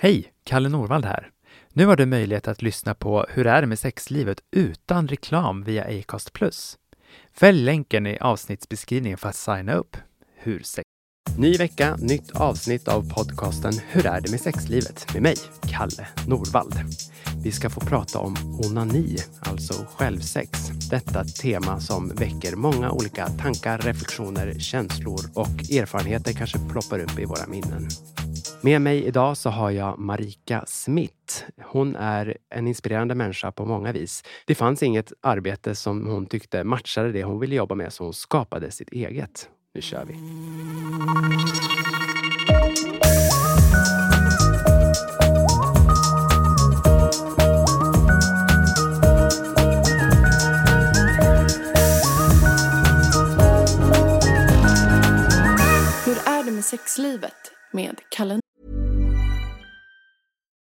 Hej! Kalle Norvald här. Nu har du möjlighet att lyssna på Hur är det med sexlivet utan reklam via Acast+. Fäll länken i avsnittsbeskrivningen för att signa upp. Hur sex... Ny vecka, nytt avsnitt av podcasten Hur är det med sexlivet? med mig, Kalle Norvald. Vi ska få prata om onani, alltså självsex. Detta tema som väcker många olika tankar, reflektioner, känslor och erfarenheter kanske ploppar upp i våra minnen. Med mig idag så har jag Marika Smith. Hon är en inspirerande människa på många vis. Det fanns inget arbete som hon tyckte matchade det hon ville jobba med så hon skapade sitt eget. Nu kör vi! Hur är det med sexlivet med Kalle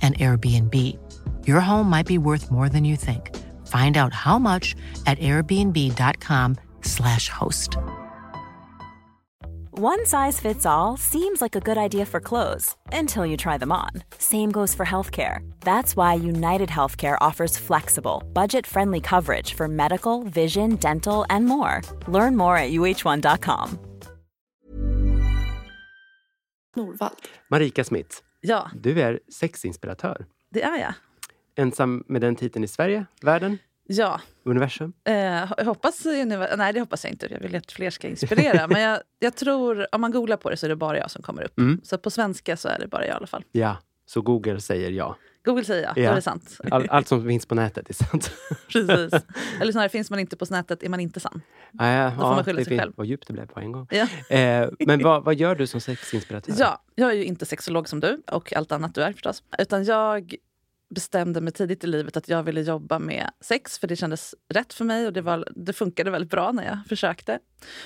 an Airbnb. Your home might be worth more than you think. Find out how much at airbnb.com/slash host. One size fits all seems like a good idea for clothes until you try them on. Same goes for healthcare. That's why United Healthcare offers flexible, budget friendly coverage for medical, vision, dental, and more. Learn more at uh1.com. Norvald. Marika Smith, Ja, du är sexinspiratör. det är jag. Ensam med den titeln i Sverige, världen, Ja, universum. eh, jag hoppas... Nej, det hoppas jag inte. Jag vill att fler ska inspirera. Men jag, jag tror, om man googlar på det så är det bara jag som kommer upp. Mm. Så på svenska så är det bara jag i alla fall. Ja, så Google säger ja. Google säger ja, då Ja. är det sant. All, allt som finns på nätet är sant. Precis. Eller snarare, finns man inte på nätet är man inte sann. Ja, får man skylla sig fin- själv. Vad djupt det blev på en gång. Ja. Eh, men vad, vad gör du som sexinspiratör? Ja, jag är ju inte sexolog som du och allt annat du är förstås. Utan jag bestämde mig tidigt i livet att jag ville jobba med sex för det kändes rätt för mig och det, var, det funkade väldigt bra när jag försökte.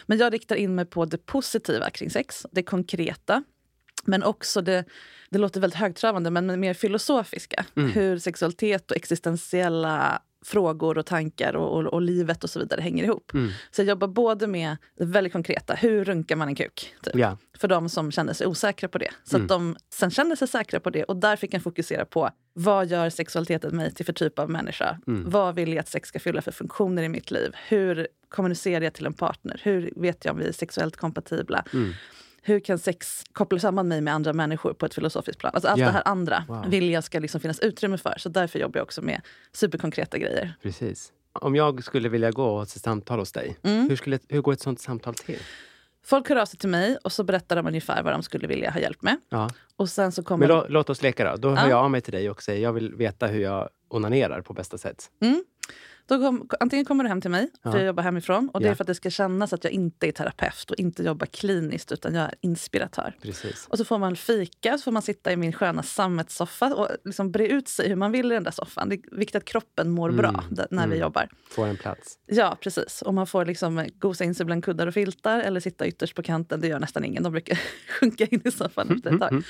Men jag riktar in mig på det positiva kring sex, det konkreta. Men också det, det låter väldigt högtravande, men mer filosofiska. Hur sexualitet och existentiella frågor och tankar och, och, och livet och så vidare hänger ihop. Så jag jobbar både med det väldigt konkreta, hur runkar man en kuk? Typ Ja. för de som känner sig osäkra på det. Så att de sen känner sig säkra på det och där fick jag fokusera på vad gör sexualiteten mig till för typ av människa? Vad vill jag att sex ska fylla för funktioner i mitt liv? Hur kommunicerar jag till en partner? Hur vet jag om vi är sexuellt kompatibla? Hur kan sex koppla samman mig med andra människor på ett filosofiskt plan? Alltså allt Ja. det här andra Wow. vill jag ska liksom finnas utrymme för. Så därför jobbar jag också med superkonkreta grejer. Precis. Om jag skulle vilja gå och ett samtal hos dig, Mm. hur, skulle, hur går ett sånt samtal till? Folk hör av sig till mig och så berättar de ungefär vad de skulle vilja ha hjälp med. Ja. Och sen så kommer Men lå, låt oss leka då. Då hör Ja. jag av mig till dig och säger jag vill veta hur jag onanerar på bästa sätt. Då kom, antingen kommer du hem till mig, för Ja. jag jobbar hemifrån. Och det är för att det ska kännas att jag inte är terapeut och inte jobbar kliniskt, utan jag är inspiratör. Precis. Och så får man fika, så får man sitta i min sköna sammetssoffa och liksom bre ut sig hur man vill i den där soffan. Det är viktigt att kroppen mår bra Mm. där- när vi Mm. jobbar. Får en plats. Ja, precis. Och man får liksom gosa in sig bland kuddar och filtar eller sitta ytterst på kanten. Det gör nästan ingen. De brukar sjunka in i soffan efter ett tag.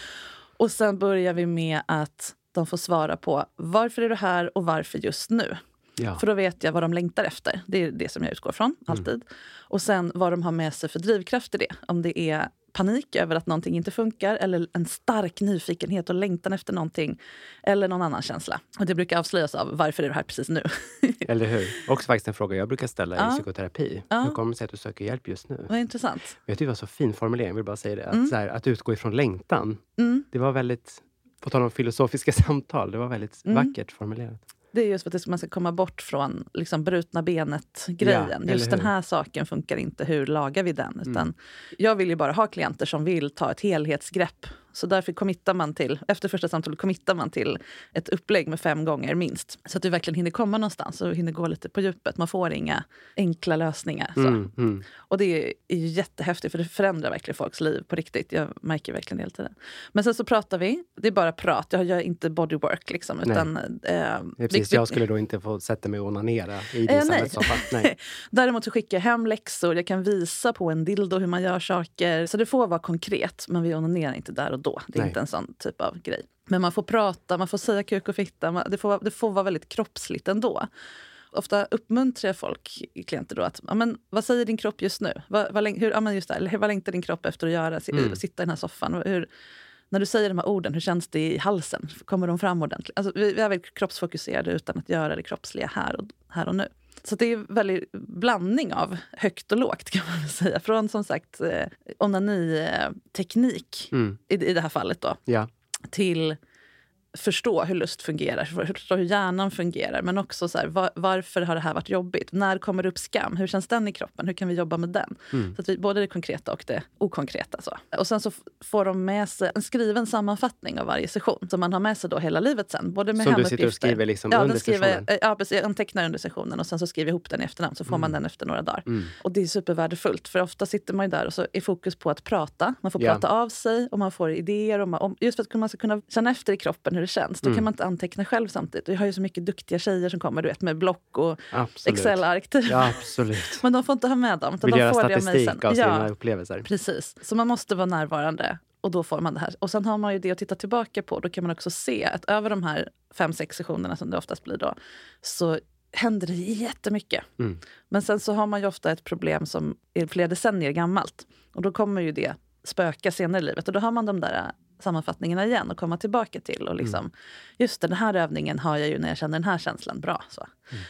Och sen börjar vi med att de får svara på varför är du här och varför just nu? Ja. För då vet jag vad de längtar efter. Det är det som jag utgår från, alltid. Och sen vad de har med sig för drivkraft i det. Om det är panik över att någonting inte funkar eller en stark nyfikenhet och längtan efter någonting. Eller någon annan känsla. Och det brukar avslöjas av varför är du här precis nu? Eller hur? Också faktiskt en fråga jag brukar ställa Ja. i psykoterapi. Ja. Hur kommer det sig att du söker hjälp just nu? Vad intressant. Jag tycker det var så fin formulering, jag vill bara säga det. Att, Mm. så här, att utgå ifrån längtan. Mm. det var väldigt, på tal om filosofiska samtal, det var väldigt Mm. vackert formulerat. Det är just för att det- man ska komma bort från liksom, brutna benet-grejen. Ja, just den här saken funkar inte, hur lagar vi den? Utan Mm. Jag vill ju bara ha klienter som vill ta ett helhetsgrepp. Så därför committar man till, efter första samtalet committar man till ett upplägg med fem gånger minst. Så att du verkligen hinner komma någonstans och hinner gå lite på djupet. Man får inga enkla lösningar. Mm, mm. Och det är, ju jättehäftigt för det förändrar verkligen folks liv på riktigt. Jag märker verkligen det hela tiden. Men sen så pratar vi, det är bara prat. Jag gör inte bodywork liksom. Utan, eh, precis, jag skulle då inte få sätta mig och onanera i din Eh, sammetssoffa. Däremot så skickar jag hem läxor, jag kan visa på en dildo hur man gör saker. Så det får vara konkret, men vi onanerar inte där och då. Det är Nej. inte en sån typ av grej. Men man får prata, man får säga kuk och fitta. man- Det får, det får vara väldigt kroppsligt ändå. Ofta uppmuntrar jag folk, klienter då, att ja, men, vad säger din kropp just nu? Vad, vad, hur, ja, men just det, här, vad längtar din kropp efter att göra? Mm. Sitta i den här soffan? Hur, när du säger de här orden, hur känns det i halsen? Kommer de fram ordentligt? Alltså, vi, vi är väl kroppsfokuserade utan att göra det kroppsliga här och, här och nu. Så det är en väldigt blandning av högt och lågt kan man säga. Från som sagt eh, onani-teknik Mm. i, i det här fallet då, Ja. till förstå hur lust fungerar, för- förstå hur hjärnan fungerar. Men också så här, var, varför har det här varit jobbigt? När kommer det upp skam? Hur känns den i kroppen? Hur kan vi jobba med den? Mm. Så att vi, både det konkreta och det okonkreta. Så. Och sen så får de med sig en skriven sammanfattning av varje session. Som man har med sig då hela livet sen. Både med Som du sitter och skriver liksom ja, under skriver, sessionen? eh, Ja, precis. Jag antecknar under sessionen och sen så skriver jag ihop den i efterhand. Så får man den efter några dagar. Mm. Och det är supervärdefullt. För ofta sitter man ju där och så är fokus på att prata. Man får Ja. prata av sig och man får idéer. Och man, just för att man ska kunna känna efter i kroppen hur det känns. Då Mm. kan man inte anteckna själv samtidigt. Jag har ju så mycket duktiga tjejer som kommer du vet, med block och. Excel-ark. typ. Ja, absolut. Men de får inte ha med dem. utan Vill de göra får det av statistik av sina Ja, upplevelser. precis. Så man måste vara närvarande och då får man det här. Och sen har man ju det att titta tillbaka på. Då kan man också se att över de här fem, sex sessionerna som det oftast blir då, så händer det jättemycket. Mm. Men sen så har man ju ofta ett problem som är flera decennier gammalt. Och då kommer ju det spöka senare i livet. Och då har man de där sammanfattningarna igen att komma tillbaka till. Och liksom, Just det, den här övningen har jag ju när jag känner den här känslan bra. Så,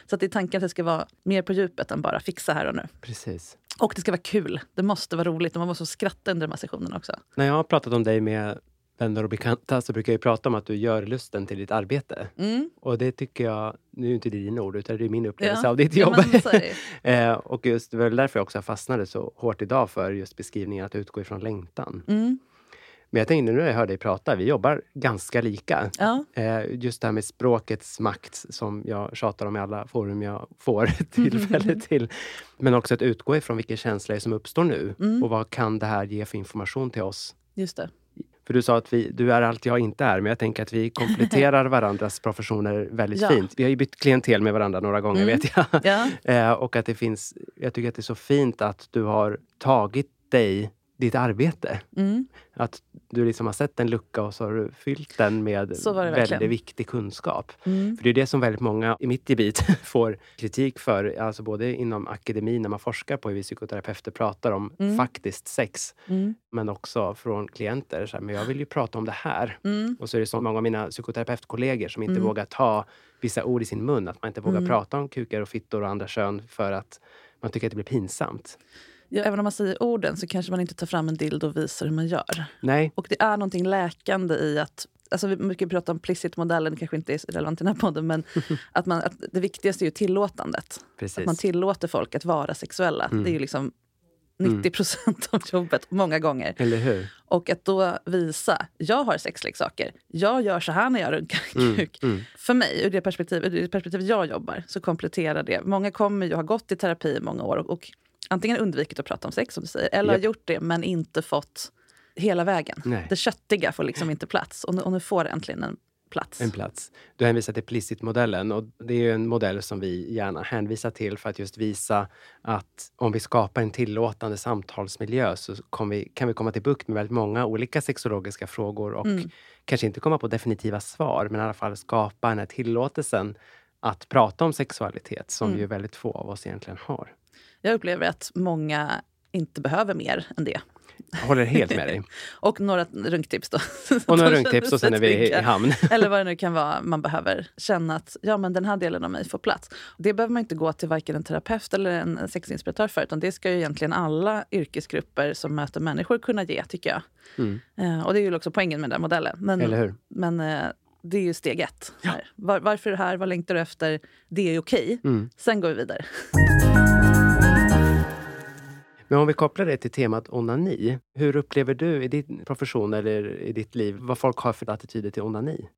så att det är tanken att det ska vara mer på djupet än bara fixa här och nu. Precis. Och det ska vara kul. Det måste vara roligt och man måste skratta under de här sessionerna också. När jag har pratat om dig med vänner och bekanta så brukar jag prata om att du gör lusten till ditt arbete. Mm. Och det tycker jag, nu är inte det dina ord utan det är min upplevelse Ja. av ditt Ja, jobb. det. eh, och just det var därför jag också fastnade så hårt idag för just beskrivningen att utgå ifrån längtan. Mm. Men jag tänkte nu när jag hör dig prata, vi jobbar ganska lika. Ja. Eh, just det här med språkets makt som jag tjatar om i alla forum jag får tillfälle till. Men också att utgå ifrån vilken känsla som uppstår nu. Mm. Och vad kan det här ge för information till oss? Just det. För du sa att vi, du är allt jag inte är, men jag tänker att vi kompletterar varandras professioner väldigt Ja. fint. Vi har ju bytt klientel med varandra några gånger Mm. vet jag. Ja. eh, och att det finns, jag tycker att det är så fint att du har tagit dig ditt arbete. Mm. Att du liksom har sett en lucka och så har du fyllt den med väldigt verkligen. viktig kunskap. Mm. För det är det som väldigt många i mitt gebit får kritik för. Alltså både inom akademin när man forskar på hur vi psykoterapeuter pratar om Mm. faktiskt sex. Mm. Men också från klienter. Så här, men jag vill ju prata om det här. Mm. Och så är det så många av mina psykoterapeutkollegor som inte Mm. vågar ta vissa ord i sin mun. Att man inte vågar prata om kukar och fittor och andra kön för att man tycker att det blir pinsamt. Ja, även om man säger orden så kanske man inte tar fram en dildo och visar hur man gör. Nej, Och det är någonting läkande i att Alltså vi brukar prata om plicit-modellen, kanske inte är relevant i den här podden, men att, man, att det viktigaste är ju tillåtandet. precis. Att man tillåter folk att vara sexuella. Mm. Det är ju liksom 90 procent av jobbet, många gånger. Eller hur? Och att då visa, jag har sexleksaker, jag gör så här när jag runkar Mm, kuk. mm. För mig, ur det perspektiv, ur det perspektivet jag jobbar, så kompletterar det. Många kommer ju ha gått i terapi i många år och, och antingen undvikit att prata om sex, som du säger, eller har gjort det men inte fått hela vägen. Nej. Det köttiga får liksom inte plats och nu, och nu får det äntligen en plats. En plats. Du hänvisar till Plicit-modellen och det är en modell som vi gärna hänvisar till för att just visa att om vi skapar en tillåtande samtalsmiljö så vi, kan vi komma till bukt med väldigt många olika sexologiska frågor och Mm. kanske inte komma på definitiva svar, men i alla fall skapa den här tillåtelsen att prata om sexualitet som Mm. ju väldigt få av oss egentligen har. Jag upplever att många inte behöver mer än det. Håller helt med dig. och några runktips då. Och några runktips och sen är vi i, hamn. Eller vad det nu kan vara man behöver känna att ja, men den här delen av mig får plats. Det behöver man inte gå till varken en terapeut eller en sexinspiratör för. Utan det ska ju egentligen alla yrkesgrupper som möter människor kunna ge, tycker jag. Mm. Eh, och det är ju också poängen med den modellen. Men, Eller hur? men eh, det är ju steg ett. Här. Var, varför är du här? Vad längtar du efter? Det är okej. Mm. Sen går vi vidare. Men om vi kopplar det till temat onani. Hur upplever du i din profession eller i ditt liv vad folk har för attityder till onani?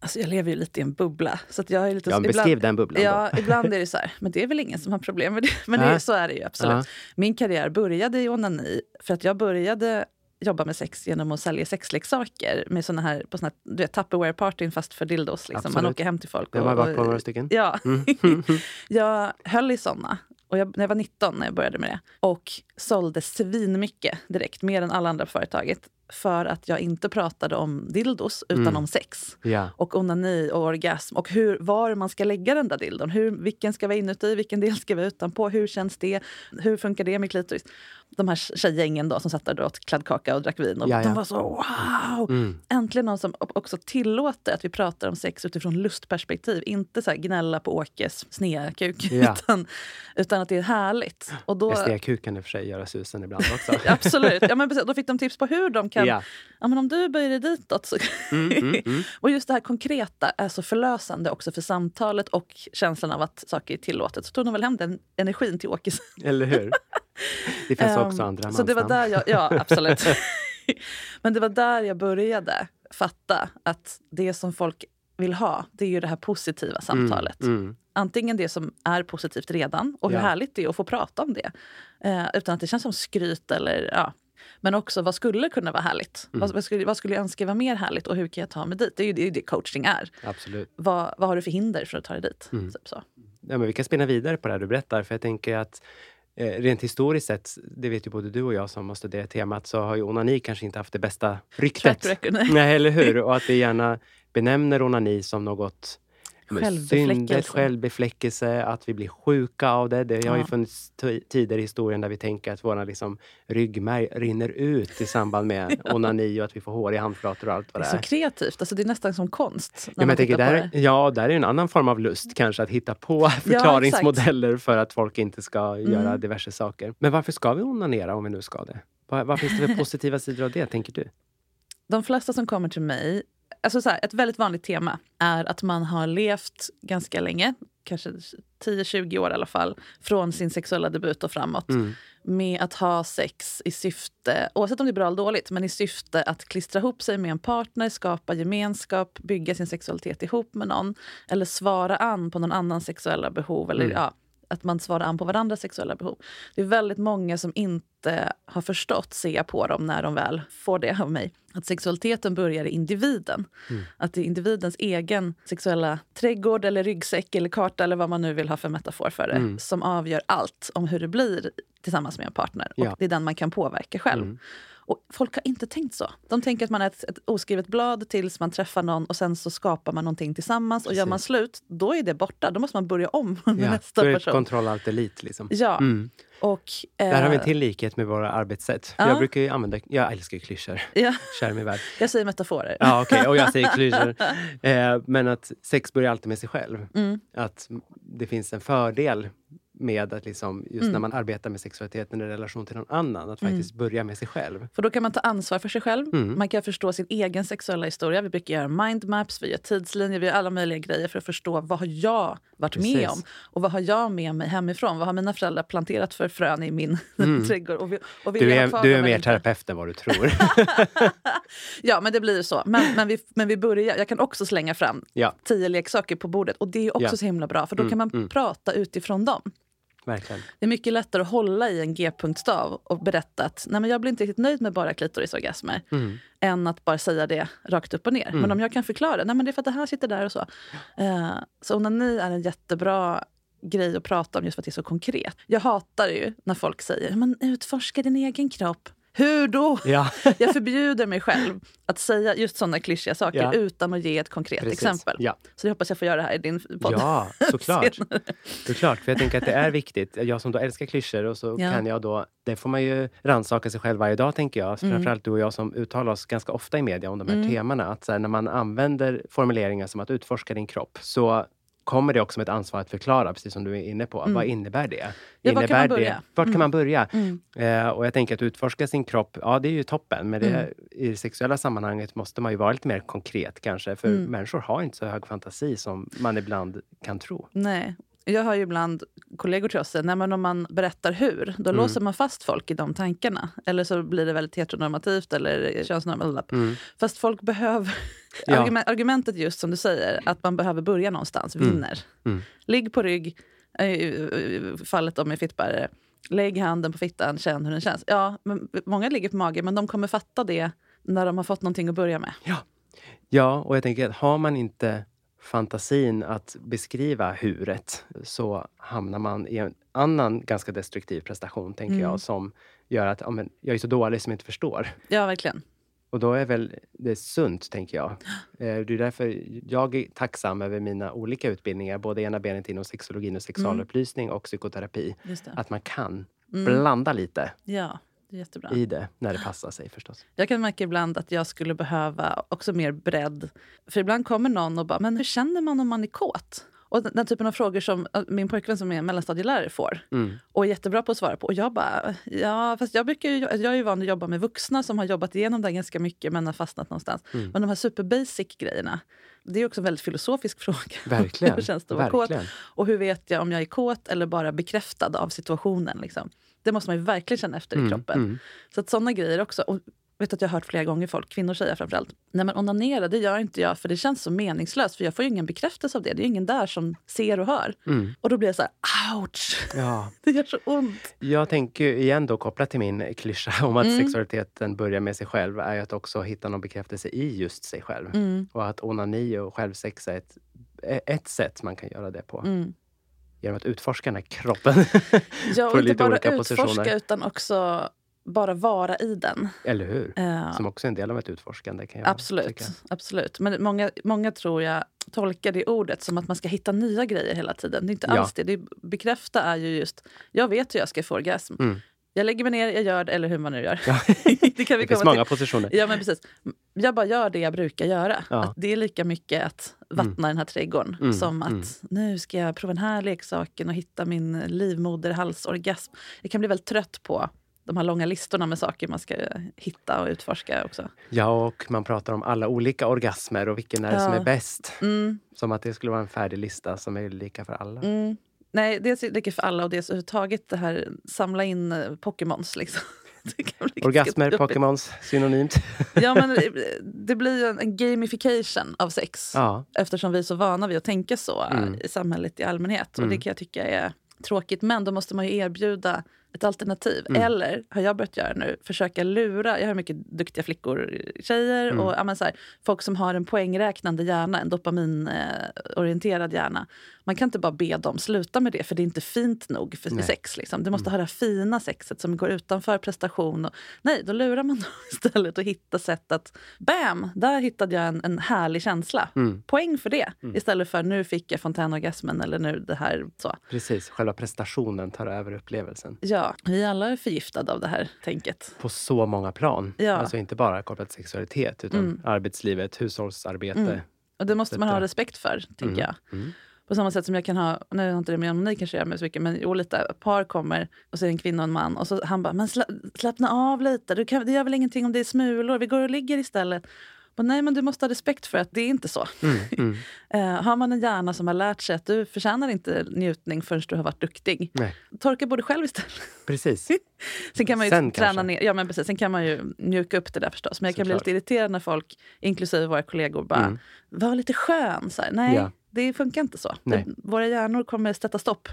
Alltså jag lever ju lite i en bubbla. Så att jag är lite, Ja, beskriv den bubblan Ja, då. ibland är det så här, men det är väl ingen som har problem med det. Men det, Nej. så är det ju absolut. Ja. Min karriär började i onani för att jag började jobba med sex genom att sälja sexleksaker med såna här, på såna här, du vet, Tupperware-partyn fast för dildos. Liksom. Man åker hem till folk. Jag har varit på några stycken. Ja. Mm. jag höll i såna. Och jag, när jag var 19 när jag började med det. Och sålde svinmycket direkt, mer än alla andra på företaget. För att jag inte pratade om dildos, utan Mm. om sex Ja. och onani och orgasm och hur, var man ska lägga den där dildon. Hur, vilken ska vara inuti, vilken del ska vara utanpå? Hur känns det? Hur funkar det med klitoris? De här tjejgängen då som satt där och åt kladdkaka och drack vin. Och ja. De var så wow! Mm. Äntligen någon som också tillåter att vi pratar om sex utifrån lustperspektiv. Inte så gnälla på Åkes snea kuk. Utan, utan att det är härligt. Och då, SDQ kan i och för sig göra susen ibland också. Absolut. Ja, men precis. Då fick de tips på hur de kan... Ja. Ja. men om du böjer dig ditåt så... Mm, mm, mm. och just det här konkreta är så förlösande också för samtalet och känslan av att saker är tillåtet. Så tog de väl hem den energin till Åkes. Eller hur? Det finns också Ehm, andra Så det var mansnamn. där jag, ja, absolut. Men det var där jag började fatta att det som folk vill ha, det är ju det här positiva samtalet. Mm, mm. Antingen det som är positivt redan och hur Ja. härligt det är att få prata om det. Eh, utan att det känns som skryt eller ja. Men också vad skulle kunna vara härligt? Mm. Vad, vad, skulle, vad skulle jag önska var mer härligt och hur kan jag ta mig dit? Det är ju det, är det coaching är. Absolut. Vad, vad har du för hinder för att ta dig dit? Mm. Typ så. Ja, men vi kan spinna vidare på det här du berättar, för jag tänker att eh, rent historiskt sett, det vet ju både du och jag som har studerat temat, så har ju onani kanske inte haft det bästa ryktet. Record, nej. Nej, eller hur? Och att vi gärna benämner onani som något. Syndet, självbefläckelse, att vi blir sjuka av det. Det har ju Ja. funnits tider i historien där vi tänker att våra liksom, ryggmärg rinner ut i samband med onani och att vi får hår i handflator och allt Det vad är det så är. kreativt. Alltså det är nästan som konst. Ja, men tänker, där, ja, där är en annan form av lust kanske, att hitta på förklaringsmodeller för att folk inte ska göra Mm. diverse saker. Men varför ska vi onanera om vi nu ska det? Vad, vad finns det för positiva sidor av det, tänker du? De flesta som kommer till mig, alltså så här, ett väldigt vanligt tema är att man har levt ganska länge, kanske 10-20 år i alla fall, från sin sexuella debut och framåt. Mm. med att ha sex i syfte, oavsett om det är bra eller dåligt, men i syfte att klistra ihop sig med en partner, skapa gemenskap, bygga sin sexualitet ihop med någon. Eller svara an på någon annans sexuella behov. Eller Mm. ja, att man svarar an på varandras sexuella behov. Det är väldigt många som inte har förstått, ser jag på dem när de väl får det av mig, att sexualiteten börjar i individen. Mm. Att det är individens egen sexuella trädgård eller ryggsäck eller karta eller vad man nu vill ha för metafor för det, Mm. som avgör allt om hur det blir tillsammans med en partner. Ja. Och det är den man kan påverka själv. Mm. Och folk har inte tänkt så. De tänker att man är ett, ett oskrivet blad tills man träffar någon och sen så skapar man någonting tillsammans. Och gör man Precis. slut, då är det borta. Då måste man börja om med Ja, nästa då är det person. kontroll allt elit. Liksom. Ja, Mm. och... Där har vi eh, en till likhet med våra arbetssätt. Ja. Jag brukar ju använda, jag älskar ju klyschor, Ja, kär min värld. jag säger metaforer. Ja, okej, och jag säger klyschor. Eh, men att sex börjar alltid med sig själv. Mm. Att det finns en fördel med att liksom, just när Mm. man arbetar med sexualiteten i relation till någon annan, att faktiskt börja med sig själv. För då kan man ta ansvar för sig själv. Mm. Man kan förstå sin egen sexuella historia. Vi brukar göra mindmaps, vi gör tidslinjer, vi gör alla möjliga grejer för att förstå vad har jag varit med Precis. om? Och vad har jag med mig hemifrån? Vad har mina föräldrar planterat för frön i min Mm. trädgård? Och, och Du är, du är mer inte? terapeut än vad du tror. Ja, men det blir ju så. Men, men, vi, men vi börjar, jag kan också slänga fram ja, tio leksaker på bordet. Och det är också Ja. så himla bra, för då Mm, kan man mm. prata utifrån dem. Verkligen. Det är mycket lättare att hålla i en g-punktstav och berätta att Nej, men jag blir inte riktigt nöjd med bara klitorisorgasmer. Mm. än att bara säga det rakt upp och ner. Men om jag kan förklara, nej men det är för att det här sitter där och så. Eh, så onani är en jättebra grej att prata om just för att det är så konkret. Jag hatar ju när folk säger, men utforska din egen kropp. Hur då? Ja. Jag förbjuder mig själv att säga just sådana klyschiga saker Ja. utan att ge ett konkret Precis. exempel. Ja. Så jag hoppas jag får göra det här i din podd. Ja, såklart. såklart. För jag tänker att det är viktigt. Jag som då älskar klyschor och så kan jag då... Det får man ju rannsaka sig själv varje dag, tänker jag. Mm. Framförallt du och jag som uttalar oss ganska ofta i media om de här Mm. temana. Att här, när man använder formuleringar som att utforska din kropp så kommer det också med ett ansvar att förklara, precis som du är inne på. Mm. Vad innebär det? Ja, var kan innebär man börja? Det, vart Mm. kan man börja? Mm. Eh, och jag tänker att utforska sin kropp, ja det är ju toppen. Men det, Mm. i det sexuella sammanhanget måste man ju vara lite mer konkret kanske. För Mm. människor har inte så hög fantasi som man ibland kan tro. Nej. Jag har ju ibland kollegor till oss säga, nej men om man berättar hur, då Mm. låser man fast folk i de tankarna. Eller så blir det väldigt heteronormativt eller könsnormativt. Mm. Fast folk behöver... Ja. Argument, argumentet just som du säger, att man behöver börja någonstans, Mm. vinner. Mm. Ligg på rygg, eh, fallet om med fittbärare. Lägg handen på fittan, känn hur den känns. Ja, men många ligger på mage, men de kommer fatta det när de har fått någonting att börja med. Ja, och jag tänker att har man inte fantasin att beskriva huret så hamnar man i en annan ganska destruktiv prestation, tänker Mm. jag, som gör att ja, men, jag är så dålig som inte förstår. Ja, verkligen. Och då är väl det sunt, tänker jag. Eh, Det är därför jag är tacksam över mina olika utbildningar, både ena benet inom sexologin och sexualupplysning och psykoterapi. Att man kan Mm. blanda lite Ja, jättebra. i det när det passar sig förstås. Jag kan märka ibland att jag skulle behöva också mer bredd. För ibland kommer någon och bara, men hur känner man om man är kåt? Och den, den typen av frågor som min pojkvän som är mellanstadielärare får. Mm. Och är jättebra på att svara på. Och jag bara, ja fast jag, brukar ju, jag är ju van att jobba med vuxna som har jobbat igenom det ganska mycket men har fastnat någonstans. Mm. Men de här super basic grejerna, det är också en väldigt filosofisk fråga. Verkligen. hur känns det att vara kåt? Och hur vet jag om jag är kåt eller bara bekräftad av situationen? Liksom? Det måste man ju verkligen känna efter i Mm, kroppen. mm. Så att sådana grejer också. Och vet att jag har hört flera gånger folk, kvinnor säger framförallt, nej men onanera det gör inte jag för det känns så meningslöst för jag får ju ingen bekräftelse av det. Det är ingen där som ser och hör. Mm. Och då blir jag så här, ouch! Ja. Det gör så ont. Jag tänker igen då kopplat till min klyscha om att Mm. sexualiteten börjar med sig själv är att också hitta någon bekräftelse i just sig själv. Mm, Och att onani och självsex är ett, ett sätt man kan göra det på. mm. Genom att utforska den här kroppen. Ja, och inte bara utforska positioner. utan också bara vara i den. Eller hur? Eh, Som också är en del av ett utforskande. Kan jag Absolut. tycka. absolut. Men många, många tror jag tolkar det ordet som att man ska hitta nya grejer hela tiden. Det är inte Ja. alls det. det. Bekräfta är ju just, jag vet hur jag ska få orgasm. Mm. Jag lägger mig ner, jag gör det, eller hur man nu gör. Ja. det kan vi Det finns många till. positioner. Ja, men precis. Jag bara gör det jag brukar göra. Ja. Att det är lika mycket att vattna den här trädgården Mm, som att mm. nu ska jag prova den här leksaken och hitta min livmoderhalsorgasm. Jag kan bli väldigt trött på de här långa listorna med saker man ska hitta och utforska också. Ja, och man pratar om alla olika orgasmer och vilken är det som Ja. är bäst. Mm, Som att det skulle vara en färdig lista som är lika för alla. Mm. Nej, dels lika för alla och dels överhuvudtaget det här samla in eh, Pokémons. Liksom. Orgasmer. Pokémons, synonymt. Ja, men det- det blir ju en, gamification av sex. Ja, Eftersom vi är så vana vid att tänka så eh, Mm. i samhället i allmänhet. Och Mm. det kan jag tycka är tråkigt. Men då måste man ju erbjuda ett alternativ. Mm. Eller, har jag börjat göra nu, försöka lura. Jag har mycket duktiga flickor, tjejer Mm. och ja, så här, folk som har en poängräknande hjärna, en dopaminorienterad hjärna. Man kan inte bara be dem sluta med det, för det är inte fint nog för Nej. sex. Liksom. Du måste Mm. ha det fina sexet som går utanför prestation. Och, nej, då lurar man dem istället och hittar sätt att... Bam! Där hittade jag en, en härlig känsla. mm, Poäng för det. Mm. Istället för nu fick jag fontänorgasmen eller nu det här. så. precis. Själva prestationen tar över upplevelsen. Ja, vi alla är förgiftade av det här tänket. På så många plan. Ja. Alltså inte bara kopplat till sexualitet utan Mm. arbetslivet, hushållsarbete. Mm. Och det måste man ha respekt för, tänker Mm, jag. mm. På samma sätt som jag kan ha, nu har inte det med om ni kanske gör med så mycket, men jo, lite par kommer och så är det en kvinna och en man och så han bara, men sla, slappna av lite, du kan, det gör väl ingenting om det är smulor, vi går och ligger istället. Men nej, men du måste ha respekt för att det är inte så. Mm, mm. Eh, har man en hjärna som har lärt sig att du förtjänar inte njutning förrän du har varit duktig, Nej, torka bort dig själv istället. precis. Sen kan man ju Sen träna kanske. ner, ja men precis, sen kan man ju mjuka upp det där förstås. Men jag kan bli Såklart. lite irriterad när folk, inklusive våra kollegor, bara Mm. var lite skön. Så här, nej, Ja. det funkar inte så. Det, våra hjärnor kommer sätta stopp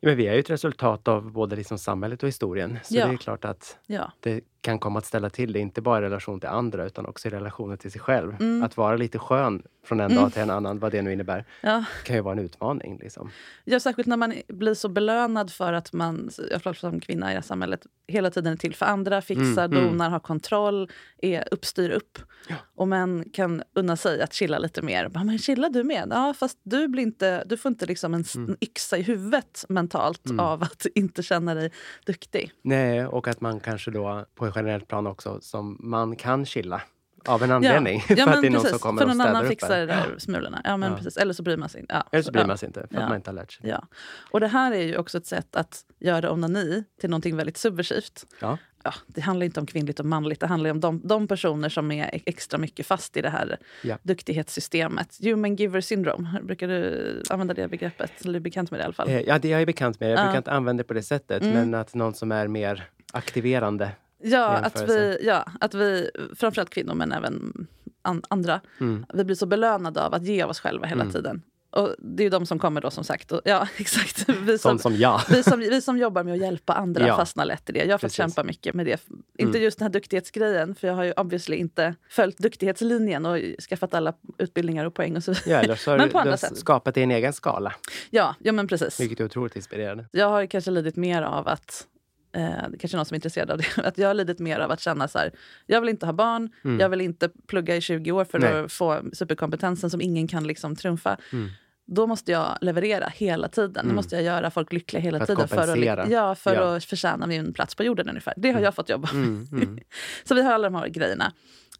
Ja, men vi är ju ett resultat av både liksom samhället och historien. Så Ja. det är klart att Ja. det kan komma att ställa till det, inte bara i relation till andra utan också i relationen till sig själv. Mm. Att vara lite skön från en Mm. dag till en annan, vad det nu innebär, Ja. kan ju vara en utmaning. Liksom. Ja, särskilt när man blir så belönad för att man, jag som kvinna i det här samhället, hela tiden är till för andra, fixar, Mm, mm. donar, har kontroll, är uppstyr upp. Ja. Och män kan unna sig att chilla lite mer. Men chillar du med? Ja, fast du, blir inte, du får inte liksom en, en yxa i huvudet mentalt Mm. av att inte känna dig duktig. Nej, och att man kanske då på ett generellt plan också som man kan chilla av en anledning. Ja, för men att det är någon precis, som kommer för och städar annan upp fixar det där smulorna. Ja, men Ja. Precis. Eller så bryr man sig inte. Ja. Eller så bryr ja. man sig inte, för Ja. att man inte har lärt sig. Ja. Och det här är ju också ett sätt att göra onani till någonting väldigt subversivt. Ja. Ja, det handlar inte om kvinnligt och manligt, det handlar om de, de personer som är extra mycket fast i det här Ja. duktighetssystemet. Human giver syndrome, brukar du använda det begreppet? Eller är du bekant med det i alla fall? Eh, Ja, det jag är bekant med. Jag Ja. brukar inte använda det på det sättet, Mm. men att någon som är mer aktiverande. Ja, att vi, ja, att vi, framförallt kvinnor men även an, andra, Mm. vi blir så belönade av att ge av oss själva hela Mm. tiden. Och det är ju de som kommer då som sagt. Och, ja, exakt. Vi som, som jag. vi, som, vi som jobbar med att hjälpa andra Ja. fastnar lätt i det. Jag har fått kämpa mycket med det. Inte Mm. just den här duktighetsgrejen, för jag har ju obviously inte följt duktighetslinjen och skaffat alla utbildningar och poäng och så vidare. Ja, eller så har Men på du andra sätt. skapat din egen skala, Ja, ja men precis. vilket är otroligt inspirerande. Jag har kanske lidit mer av att Eh, det kanske är någon som är intresserad av det. Att jag har lidit mer av att känna så här, jag vill inte ha barn, Mm. jag vill inte plugga i 20 år för Nej. att få superkompetensen som ingen kan liksom trumfa. Mm. Då måste jag leverera hela tiden. Då Mm. måste jag göra folk lyckliga hela För tiden. För att, ja, för Ja. att förtjäna min plats på jorden ungefär. Det har Mm. jag fått jobba med. Mm, mm. Så vi har alla de här grejerna.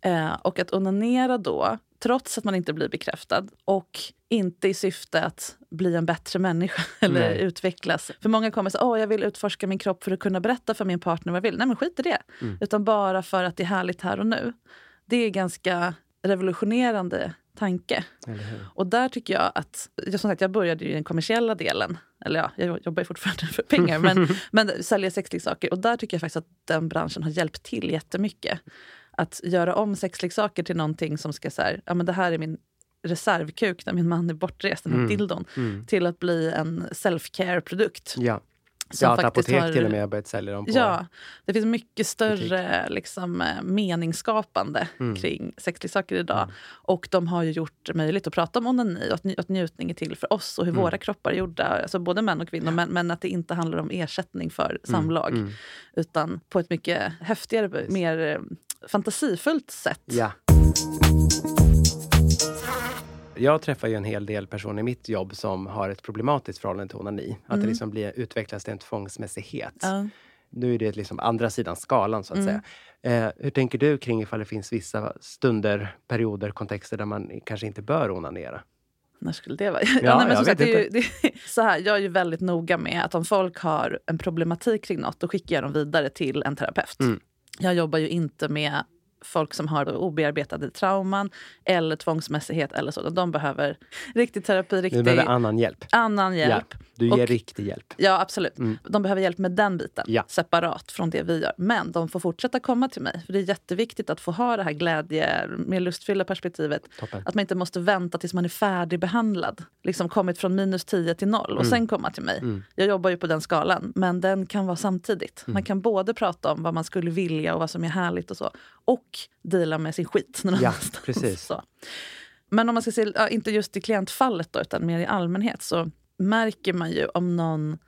Eh, och att onanera då, trots att man inte blir bekräftad och inte i syfte att bli en bättre människa eller Nej. utvecklas. För många kommer säga åh jag vill utforska min kropp för att kunna berätta för min partner vad jag vill. Nej men skit i det. Mm. Utan bara för att det är härligt här och nu. Det är ganska revolutionerande tanke. Och där tycker jag att, jag, som sagt, jag började i den kommersiella delen. Eller ja, jag jobbar ju fortfarande för pengar, men, men säljer sexleksaker. Och där tycker jag faktiskt att den branschen har hjälpt till jättemycket. Att göra om sexleksaker till någonting som ska så här, ja men det här är min reservkuk när min man är bortrest, den här Mm. dildon. Mm. Till att bli en self-care-produkt. Ja. Som ja, faktiskt apotek har- till och med har börjat sälja dem på... Ja, det finns mycket större liksom, eh, meningsskapande Mm. kring sexleksaker idag. Och de har ju gjort det möjligt att prata om onani och att, nj- att njutning är till för oss och hur Mm. våra kroppar är gjorda. Alltså både män och kvinnor, men, men att det inte handlar om ersättning för samlag. Mm. Utan på ett mycket häftigare, mer eh, fantasifullt sätt. Ja. Jag träffar ju en hel del personer i mitt jobb som har ett problematiskt förhållande till onani. Att det Mm. liksom blir, utvecklas till en tvångsmässighet. Ja. Nu är det liksom andra sidan skalan så att Mm. säga. Eh, hur tänker du kring ifall det finns vissa stunder, perioder, kontexter där man kanske inte bör onanera? När skulle det vara? Ja, nej, men jag som sagt, vet det är ju, det är, så här, jag är ju väldigt noga med att om folk har en problematik kring något, då skickar jag dem vidare till en terapeut. Mm. Jag jobbar ju inte med folk som har obearbetade trauman eller tvångsmässighet eller så. De behöver riktig terapi, riktig behöver annan hjälp. annan hjälp. Ja, du ger Och- riktig hjälp. Ja, absolut. Mm. De behöver hjälp med den biten, Ja. separat från det vi gör. Men de får fortsätta komma till mig. För Det är jätteviktigt att få ha det här glädje, mer lustfyllda perspektivet. Toppen. Att man inte måste vänta tills man är färdigbehandlad. Liksom kommit från minus 10 till noll och Mm. sen komma till mig. Mm. Jag jobbar ju på den skalan, men den kan vara samtidigt. Man kan både prata om vad man skulle vilja och vad som är härligt och så. Och deala med sin skit någon Ja, annanstans. precis. Så. Men om man ska se, ja, inte just i klientfallet då, utan mer i allmänhet så märker man ju om någon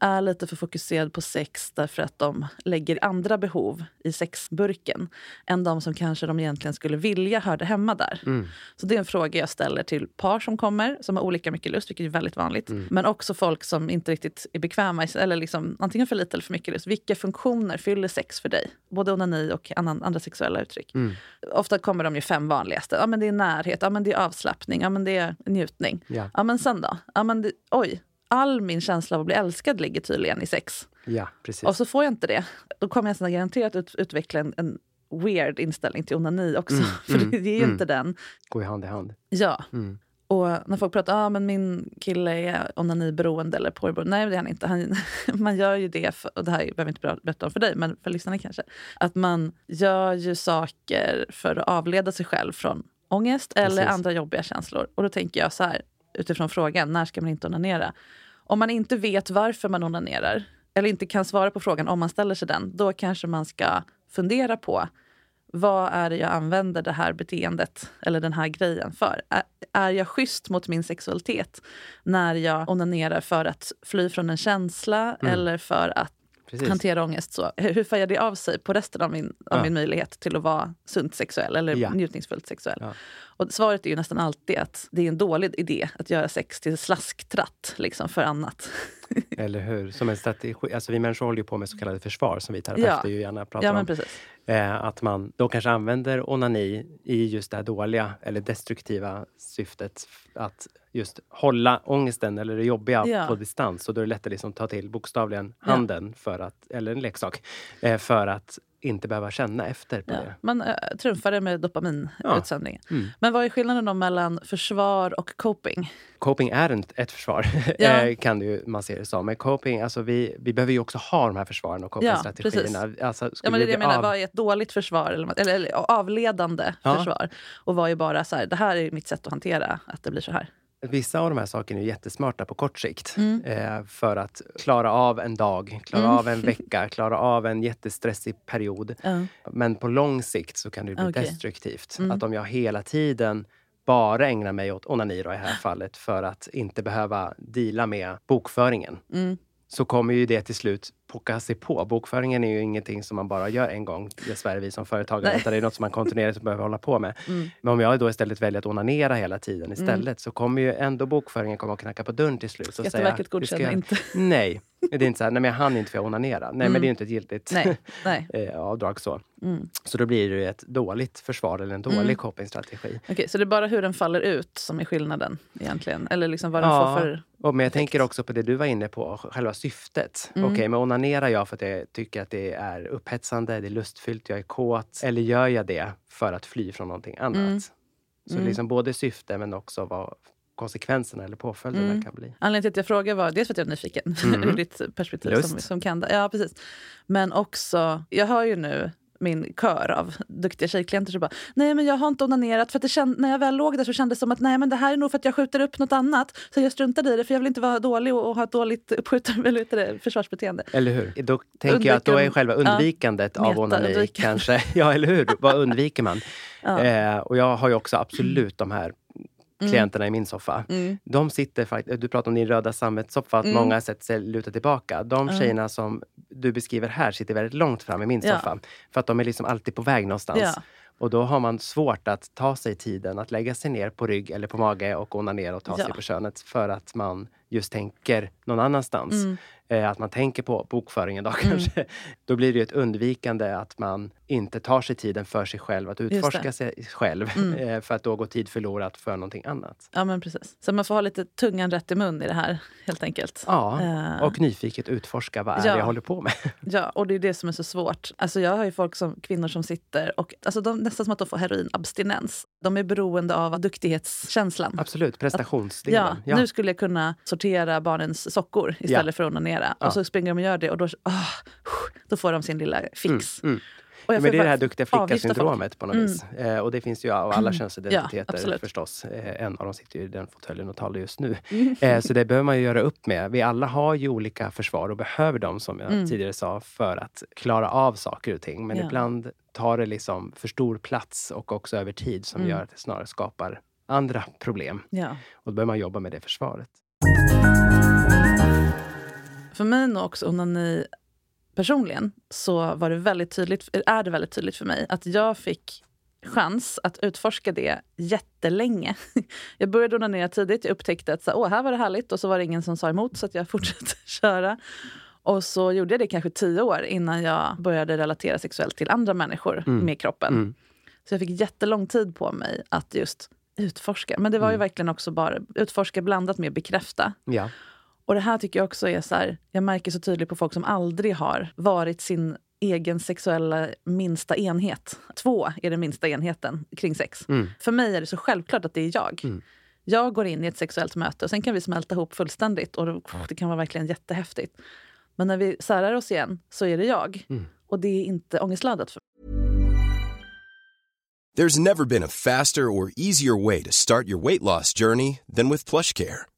är lite för fokuserad på sex därför att de lägger andra behov i sexburken än de som kanske de egentligen skulle vilja hörde hemma där. Mm. Så det är en fråga jag ställer till par som kommer, som har olika mycket lust, vilket är väldigt vanligt. Mm. Men också folk som inte riktigt är bekväma, eller liksom, antingen för lite eller för mycket lust. Vilka funktioner fyller sex för dig? Både onani och annan, andra sexuella uttryck. Mm. Ofta kommer de ju fem vanligaste. Ja, men det är närhet, ja, men det är avslappning, ja, men det är njutning. Ja. Ja, men sen då? Ja, men det, oj, all min känsla av att bli älskad ligger tydligen i sex. ja, precis. Och så får jag inte det. Då kommer jag nästan garanterat ut, utveckla en, en weird inställning till onani också. Mm, För mm, det, är ju mm. inte den. Gå i hand i hand. Ja. Mm. Och när folk pratar ah, men min kille är onaniberoende eller porrberoende. Nej, det är han inte. Han, man gör ju det, för, och det här behöver jag inte berätta om för dig, men för lyssnarna kanske. Att man gör ju saker för att avleda sig själv från ångest eller Precis. andra jobbiga känslor. Och då tänker jag så här, utifrån frågan, när ska man inte onanera? Om man inte vet varför man onanerar eller inte kan svara på frågan om man ställer sig den, då kanske man ska fundera på vad är det jag använder det här beteendet eller den här grejen för? Är, är jag schysst mot min sexualitet när jag onanerar för att fly från en känsla Mm. eller för att Precis. hantera ångest så? Hur färgar det av sig på resten av min, av Ja. min möjlighet till att vara sunt sexuell eller Ja. njutningsfullt sexuell? Ja. Och svaret är ju nästan alltid att det är en dålig idé att göra sex till slasktratt liksom, för annat. Eller hur? Som en strategi. Alltså vi människor håller ju på med så kallade försvar som vi terapeuter Ja. ju gärna pratar om. Eh, att man då kanske använder onani i just det här dåliga eller destruktiva syftet att just hålla ångesten eller det jobbiga Ja. på distans. Och då är det lättare liksom att ta till bokstavligen Ja. handen för att, eller en leksak eh, för att inte behöva känna efter på Ja. det. Man äh, trumfar det med Ja. dopaminutsöndringen. Mm. Men vad är skillnaden då mellan försvar och coping? Coping är inte ett försvar, Ja. eh, kan det ju, man se det som. Men coping, alltså vi, vi behöver ju också ha de här försvaren och copingstrategierna. alltså, Ja, men det jag menar, av- vad är ett dåligt försvar? Eller, eller, eller avledande Ja. försvar? Och vad är bara så här, det här är mitt sätt att hantera att det blir så här. Vissa av de här sakerna är jättesmarta på kort sikt. Mm. Eh, för att klara av en dag, klara Mm. av en vecka, klara av en jättestressig period. Ja. Men på lång sikt så kan det bli Okej. destruktivt. Mm. Att om jag hela tiden bara ägnar mig åt onani då, i det här fallet för att inte behöva deala med bokföringen Mm. så kommer ju det till slut pocka sig på. Bokföringen är ju ingenting som man bara gör en gång, dessvärre vi som företagare, utan det är något som man kontinuerligt behöver hålla på med. Mm. Men om jag då istället väljer att onanera hela tiden istället så kommer ju ändå bokföringen komma och knacka på dörren till slut. och säga, Skatteverket "Vi ska godkänner göra-" inte. Nej, det är inte så här, nej men jag hann inte för jag onanera. Nej Mm. men det är ju inte ett giltigt Nej, nej. eh, avdrag så. Mm. Så då blir det ett dåligt försvar eller en dålig Mm. copingstrategi. Okej, så det är bara hur den faller ut som är skillnaden egentligen? Eller liksom vad den Ja. får för... Och men jag Perfekt. tänker också på det du var inne på, själva syftet. Mm. Okej, men onanerar jag för att jag tycker att det är upphetsande, det är lustfyllt, jag är kåt? Eller gör jag det för att fly från någonting annat? Mm. Så Mm. liksom både syfte men också vad konsekvenserna eller påföljderna Mm. kan bli. Anledningen till att jag frågar var dels för att jag är nyfiken Mm. ur ditt perspektiv Lust. som, som kan det. Ja, precis. Men också, jag hör ju nu min kör av duktiga tjejklienter som bara nej men jag har inte onanerat för att det känd, när jag väl låg där så kändes det som att nej men det här är nog för att jag skjuter upp något annat så jag struntade i det för jag vill inte vara dålig och, och ha ett dåligt uppskjutar, eller det, försvarsbeteende. Eller hur? Då tänker jag att då är själva ja, undvikandet av onani meta-undvikande. kanske... Ja, eller hur? Vad undviker man? Ja. Eh, och jag har ju också absolut de här klienterna i min soffa. Mm. De sitter faktiskt, du pratar om din röda sammetssoffa, att Mm. många sätter sig lutar tillbaka. De Ja. tjejerna som du beskriver här sitter väldigt långt fram i min Ja. soffa. För att de är liksom alltid på väg någonstans. Ja. Och då har man svårt att ta sig tiden att lägga sig ner på rygg eller på mage och onanera och ta Ja. sig på könet. För att man just tänker någon annanstans. Mm. Eh, att man tänker på bokföringen då kanske. Då blir det ett undvikande att man inte tar sig tiden för sig själv att utforska sig själv. Mm. Eh, för att då går tid förlorat för någonting annat. Ja men precis. Så man får ha lite tungan rätt i mun i det här helt enkelt. Ja, Eh. och nyfiket utforska vad är Ja. det jag håller på med. Ja, och det är det som är så svårt. Alltså jag har ju folk som, kvinnor som sitter och alltså de, nästan som att de får heroinabstinens. De är beroende av duktighetskänslan. Absolut, prestationsdelen. Ja, nu skulle jag kunna sortera barnens sockor istället Ja. för att onanera. Ja. Och så springer de och gör det och då, ah, då får de sin lilla fix. Mm, mm. Ja, men det är det här duktiga flicka-syndromet på något Mm. vis. Eh, och det finns ju av alla Ja, könsidentiteter absolut. förstås. Eh, en av dem sitter ju i den fåtöljen och talar just nu. Mm. Eh, så det behöver man ju göra upp med. Vi alla har ju olika försvar och behöver dem, som jag Mm. tidigare sa, för att klara av saker och ting. Men Ja. ibland tar det liksom för stor plats och också över tid som Mm. gör att det snarare skapar andra problem. Ja. Och då behöver man jobba med det försvaret. För mig nog också onani personligen så var det väldigt tydligt, är det väldigt tydligt för mig att jag fick chans att utforska det jättelänge. Jag började onanera tidigt. Jag upptäckte att så, Åh, här var det härligt och så var det ingen som sa emot så att jag fortsatte köra. Och så gjorde jag det kanske tio år innan jag började relatera sexuellt till andra människor Mm. med kroppen. Mm. Så jag fick jättelång tid på mig att just utforska. Men det var ju Mm. verkligen också bara utforska blandat med bekräfta. Ja. Och det här tycker jag också är så här, jag märker så tydligt på folk som aldrig har varit sin egen sexuella minsta enhet. Två är den minsta enheten kring sex. Mm. För mig är det så självklart att det är jag. Mm. Jag går in i ett sexuellt möte och sen kan vi smälta ihop fullständigt och det, det kan vara verkligen jättehäftigt. Men när vi särar oss igen så är det jag. Mm. Och det är inte ångestladdat för There's never been a faster or easier way to start your weight loss journey than with PlushCare.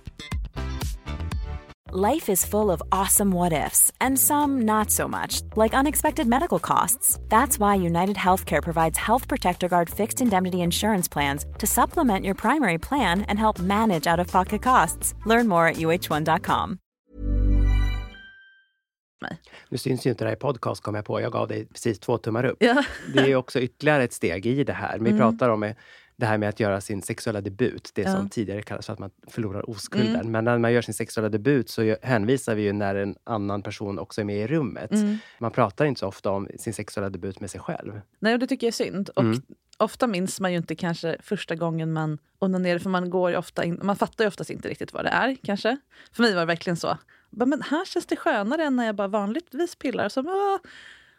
Life is full of awesome what ifs, and some not so much, like unexpected medical costs. That's why United Healthcare provides Health Protector Guard fixed indemnity insurance plans to supplement your primary plan and help manage out of pocket costs. Learn more at uh1.com. Nu syns ju inte det här i podcast kom jag på. Jag gav dig precis två tummar upp. Ja. Det är också ytterligare ett steg i det här. Vi Mm. pratar om det här med att göra sin sexuella debut. Det Ja. som tidigare kallades för att man förlorar oskulden. Mm. Men när man gör sin sexuella debut så hänvisar vi ju när en annan person också är med i rummet. Mm. Man pratar inte så ofta om sin sexuella debut med sig själv. Nej, och det tycker jag är synd. Och Mm. Ofta minns man ju inte kanske första gången man onanerar för man, går ju ofta in, man fattar ju oftast inte riktigt vad det är. kanske. För mig var det verkligen så. Men här känns det skönare än när jag bara vanligtvis pillar. Så.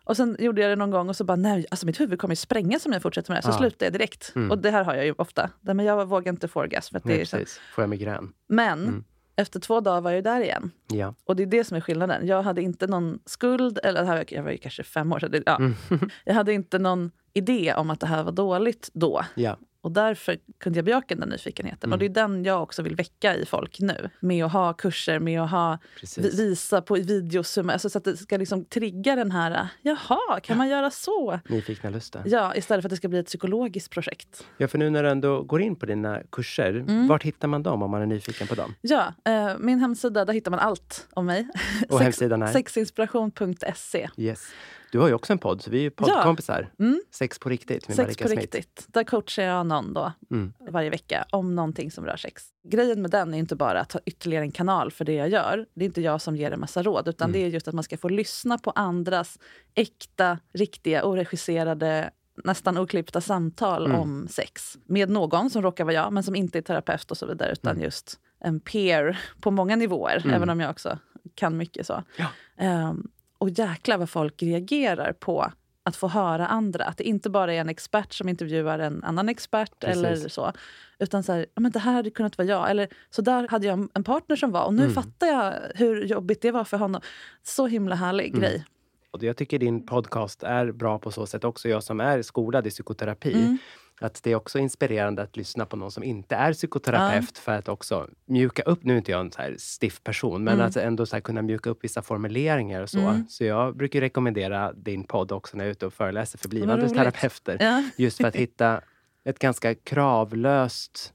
Och sen gjorde jag det någon gång och så bara, nej, alltså mitt huvud kommer ju sprängas om jag fortsätter med det. Så Ja. slutade jag direkt. Mm. Och det här har jag ju ofta. Men jag vågar inte få orgasm. För Nej, så. Får jag migrän? Men Mm. efter två dagar var jag ju där igen. Ja. Och det är det som är skillnaden. Jag hade inte någon skuld, eller det här, jag var ju kanske fem år sedan. Ja. Mm. Jag hade inte någon idé om att det här var dåligt då. ja. Och därför kunde jag bejaka den nyfikenheten. Mm. Och det är den jag också vill väcka i folk nu. Med att ha kurser, med att ha, Precis. visa på videos. Alltså så att det ska liksom trigga den här, jaha, kan man göra så? Nyfikna lusten. Ja, istället för att det ska bli ett psykologiskt projekt. Ja, för nu när du ändå går in på dina kurser, Mm. vart hittar man dem om man är nyfiken på dem? Ja, eh, min hemsida, där hittar man allt om mig. Och hemsidan är? Sexinspiration.se. Yes. Du har ju också en podd, så vi är poddkompisar. Mm. Sex på riktigt med Sex Marika på Smith. riktigt. Där coachar jag någon då Mm. varje vecka om någonting som rör sex. Grejen med den är inte bara att ha ytterligare en kanal för det jag gör. Det är inte jag som ger en massa råd, utan Mm. det är just att man ska få lyssna på andras äkta, riktiga, oregisserade nästan oklippta samtal Mm. om sex. Med någon som råkar vara jag, men som inte är terapeut och så vidare, utan Mm. just en peer på många nivåer, Mm. även om jag också kan mycket så. Ja. Ehm, och jäklar vad folk reagerar på att få höra andra. Att det inte bara är en expert som intervjuar en annan expert Precis. eller så. Utan så här, ja, men det här hade kunnat vara jag. Eller så där hade jag en partner som var och nu Mm. fattar jag hur jobbigt det var för honom. Så himla härlig Mm. grej. Och jag tycker din podcast är bra på så sätt också. Jag som är skolad i psykoterapi. Mm. Att det är också inspirerande att lyssna på någon som inte är psykoterapeut för att också mjuka upp, nu är inte jag en så här stiff person, men Mm. att ändå så kunna mjuka upp vissa formuleringar och så. Mm. Så jag brukar rekommendera din podd också när jag är ute och föreläser för blivande terapeuter. Ja. Just för att hitta ett ganska kravlöst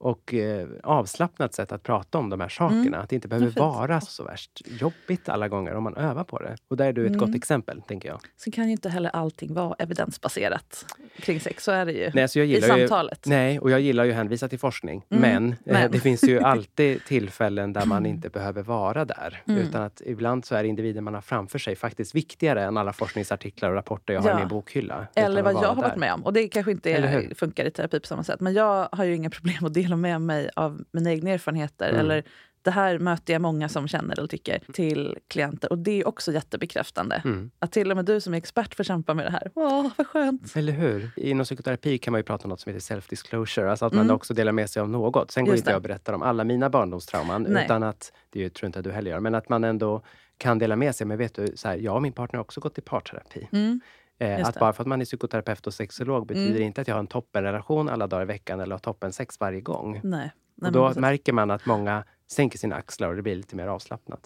och eh, avslappnat sätt att prata om de här sakerna. Mm. Att det inte behöver fint. vara så värst jobbigt alla gånger om man övar på det. Och där är du ett Mm. gott exempel, tänker jag. Sen kan ju inte heller allting vara evidensbaserat kring sex. Så är det ju Nej, så jag i gillar ju, samtalet. nej, och jag gillar ju att hänvisa till forskning. Mm, Men, men. Eh, det finns ju alltid tillfällen där man inte behöver vara där. Mm. Utan att ibland så är individen man har framför sig faktiskt viktigare än alla forskningsartiklar och rapporter jag har Ja. i min bokhylla. Eller vad jag har varit där. med om. Och det kanske inte är, funkar i terapi på samma sätt. Men jag har ju inga problem att dela med mig av mina egna erfarenheter. Mm. Eller det här möter jag många som känner eller tycker till klienter. Och det är också jättebekräftande. Mm. Att till och med du som är expert får kämpa med det här. Åh, vad skönt! Eller hur? Inom psykoterapi kan man ju prata om något som heter self-disclosure. Alltså att man Mm. också delar med sig av något. Sen går Just inte det. jag och berättar om alla mina barndomstrauman. Nej. Utan att, det tror jag inte att du heller gör, men att man ändå kan dela med sig. Men vet du, så här, jag och min partner har också gått i parterapi. Mm. Eh, att bara för att man är psykoterapeut och sexolog betyder Mm. inte att jag har en toppenrelation alla dagar i veckan eller har toppen sex varje gång. Nej. Nej, och då precis. märker man att många sänker sina axlar och det blir lite mer avslappnat.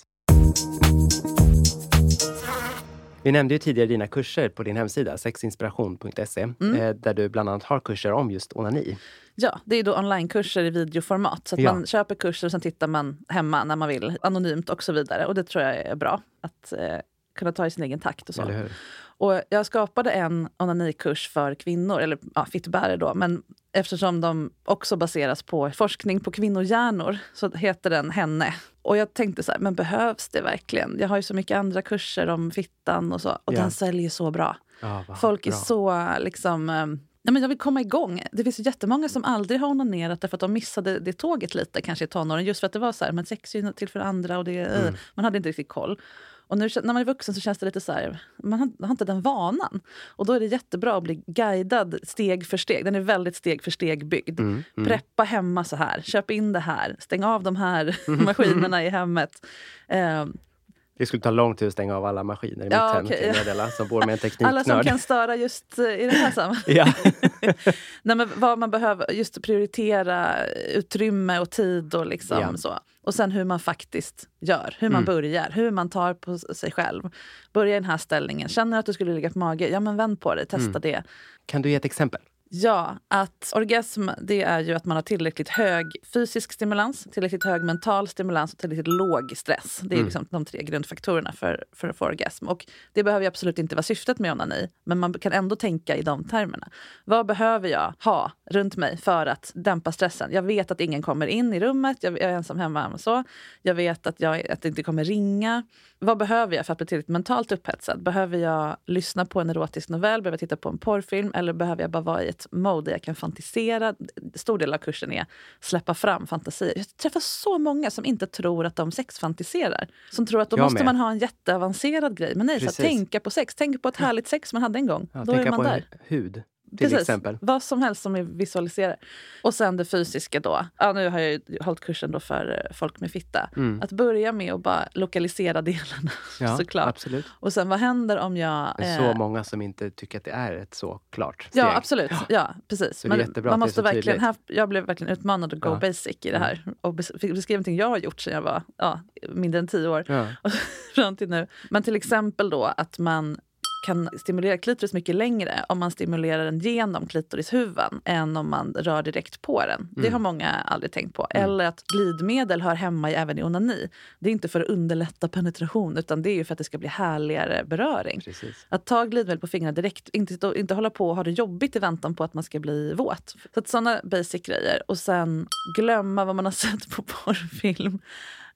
Vi nämnde ju tidigare dina kurser på din hemsida, sexinspiration.se, Mm. eh, där du bland annat har kurser om just onani. Ja, det är då onlinekurser i videoformat. Så Ja. man köper kurser och sen tittar man hemma när man vill, anonymt och så vidare. Och det tror jag är bra. Att eh, kunna ta i sin egen takt och så. Och jag skapade en onanikurs för kvinnor, eller ja, fittbärare då, men eftersom de också baseras på forskning på kvinnohjärnor så heter den Henne. Och jag tänkte så här, men behövs det verkligen? Jag har ju så mycket andra kurser om fittan och så. Och Ja. den säljer så bra. Vad Folk är bra. så liksom... eh, Ja, men jag vill komma igång. Det finns ju jättemånga som aldrig har onanerat därför att de missade det tåget lite kanske i tonåren. Just för att det var så här, men sex är ju till för andra och det, Mm. man hade inte riktigt koll. Och nu när man är vuxen så känns det lite så här, man har, har inte den vanan. Och då är det jättebra att bli guidad steg för steg. Den är väldigt steg för steg byggd. Mm, mm. Preppa hemma så här, köp in det här, stäng av de här maskinerna i hemmet. Eh, Det skulle ta lång tid att stänga av alla maskiner i Ja, mitt hem, okej. kan meddela, som bor med en tekniknörd. alla som kan störa just eh, i det här sammanhanget. Nej, men vad man behöver, just prioritera utrymme och tid och liksom Ja. så. Och sen hur man faktiskt gör, hur man Mm. börjar, hur man tar på sig själv. Börja i den här ställningen. Känner att du skulle ligga på mage, ja men vänd på dig, testa Mm. det. Kan du ge ett exempel? Ja, att orgasm det är ju att man har tillräckligt hög fysisk stimulans, tillräckligt hög mental stimulans och tillräckligt låg stress. Det är Mm. liksom de tre grundfaktorerna för, för att få orgasm. Och det behöver absolut inte vara syftet med onani, men man kan ändå tänka i de termerna. Vad behöver jag ha runt mig för att dämpa stressen? Jag vet att ingen kommer in i rummet, jag är ensam hemma och så. Jag vet att, jag, att det inte kommer ringa. Vad behöver jag för att bli tillräckligt mentalt upphetsad? Behöver jag lyssna på en erotisk novell? Behöver jag titta på en porrfilm? Eller behöver jag bara vara i ett mode jag kan fantisera? Stor del av kursen är släppa fram fantasier. Jag träffar så många som inte tror att de sexfantiserar. Som tror att då Jag måste med. man ha en jätteavancerad grej. Men nej, så här, Precis. tänka på sex. Tänk på ett härligt sex man hade en gång. Ja, då är man på där. hud, till Precis. exempel. Vad som helst som är visualiserar. Och sen det fysiska då. Ja, nu har jag ju hållit kursen då för eh, folk med fitta. Mm. Att börja med att bara lokalisera delarna Ja, såklart. absolut. Och sen vad händer om jag... Det är eh, så många som inte tycker att det är ett så klart steg. Ja, absolut. Ja, precis. Men man måste verkligen, här, jag blev verkligen utmanad att go Ja. Mm. basic i det här. Och bes- fick beskriva någonting jag har gjort sedan jag var ja, mindre än tio år. Ja. fram till nu. Men till exempel då att man kan stimulera klitoris mycket längre om man stimulerar den genom klitorishuvan än om man rör direkt på den. Det Mm. har många aldrig tänkt på. Eller att glidmedel hör hemma i, även i onani. Det är inte för att underlätta penetration utan det är ju för att det ska bli härligare beröring. Precis. Att ta glidmedel på fingrarna direkt, inte, inte hålla på och ha det jobbigt i väntan på att man ska bli våt. Så att sådana basic grejer. Och sen glömma vad man har sett på porrfilm.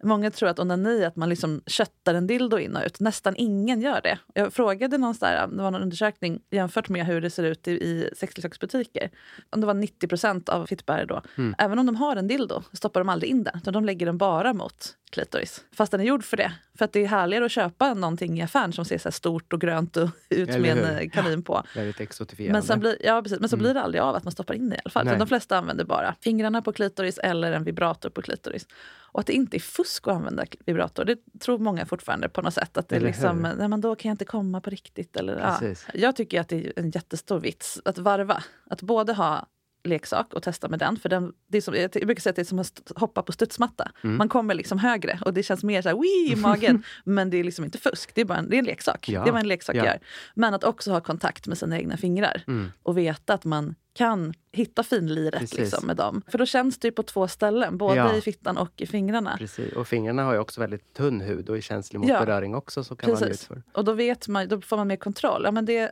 Många tror att onani är att man liksom köttar en dildo in och ut. Nästan ingen gör det. Jag frågade någonstans, det var någon undersökning jämfört med hur det ser ut i, i sexleksaksbutiker. Om det var 90% av fittbärare då. Mm. Även om de har en dildo stoppar de aldrig in den. Utan de lägger den bara mot klitoris. Fast den är gjord för det. För att det är härligare att köpa någonting i affären som ser så stort och grönt och ut Eller med en hur? eh, kanin på. Väldigt exotifierande. Men, sen blir, ja, precis, men så Mm. blir det aldrig av att man stoppar in det i alla fall. Så de flesta använder bara fingrarna på klitoris eller en vibrator på klitoris. Och att det inte är fusk att använda vibrator, det tror många fortfarande på något sätt. Att det är liksom, nej, men då kan jag inte komma på riktigt. Eller, ja. Jag tycker att det är en jättestor vits att varva. Att både ha leksak och testa med den. För den, det är som, jag brukar säga att det är som att hoppa på studsmatta. Mm. Man kommer liksom högre och det känns mer så här, wii i magen. men det är liksom inte fusk, det är bara en, det är en leksak. Ja, Det är vad en leksak ja. gör. Men att också ha kontakt med sina egna fingrar Mm. och veta att man kan hitta finliret Precis. liksom, med dem. För då känns det ju på två ställen, både Ja. i fittan och i fingrarna. Precis. Och fingrarna har ju också väldigt tunn hud och är känslig mot Ja. beröring också. Så kan man Precis. utföra. Och då, vet man, då får man mer kontroll. Ja, men det,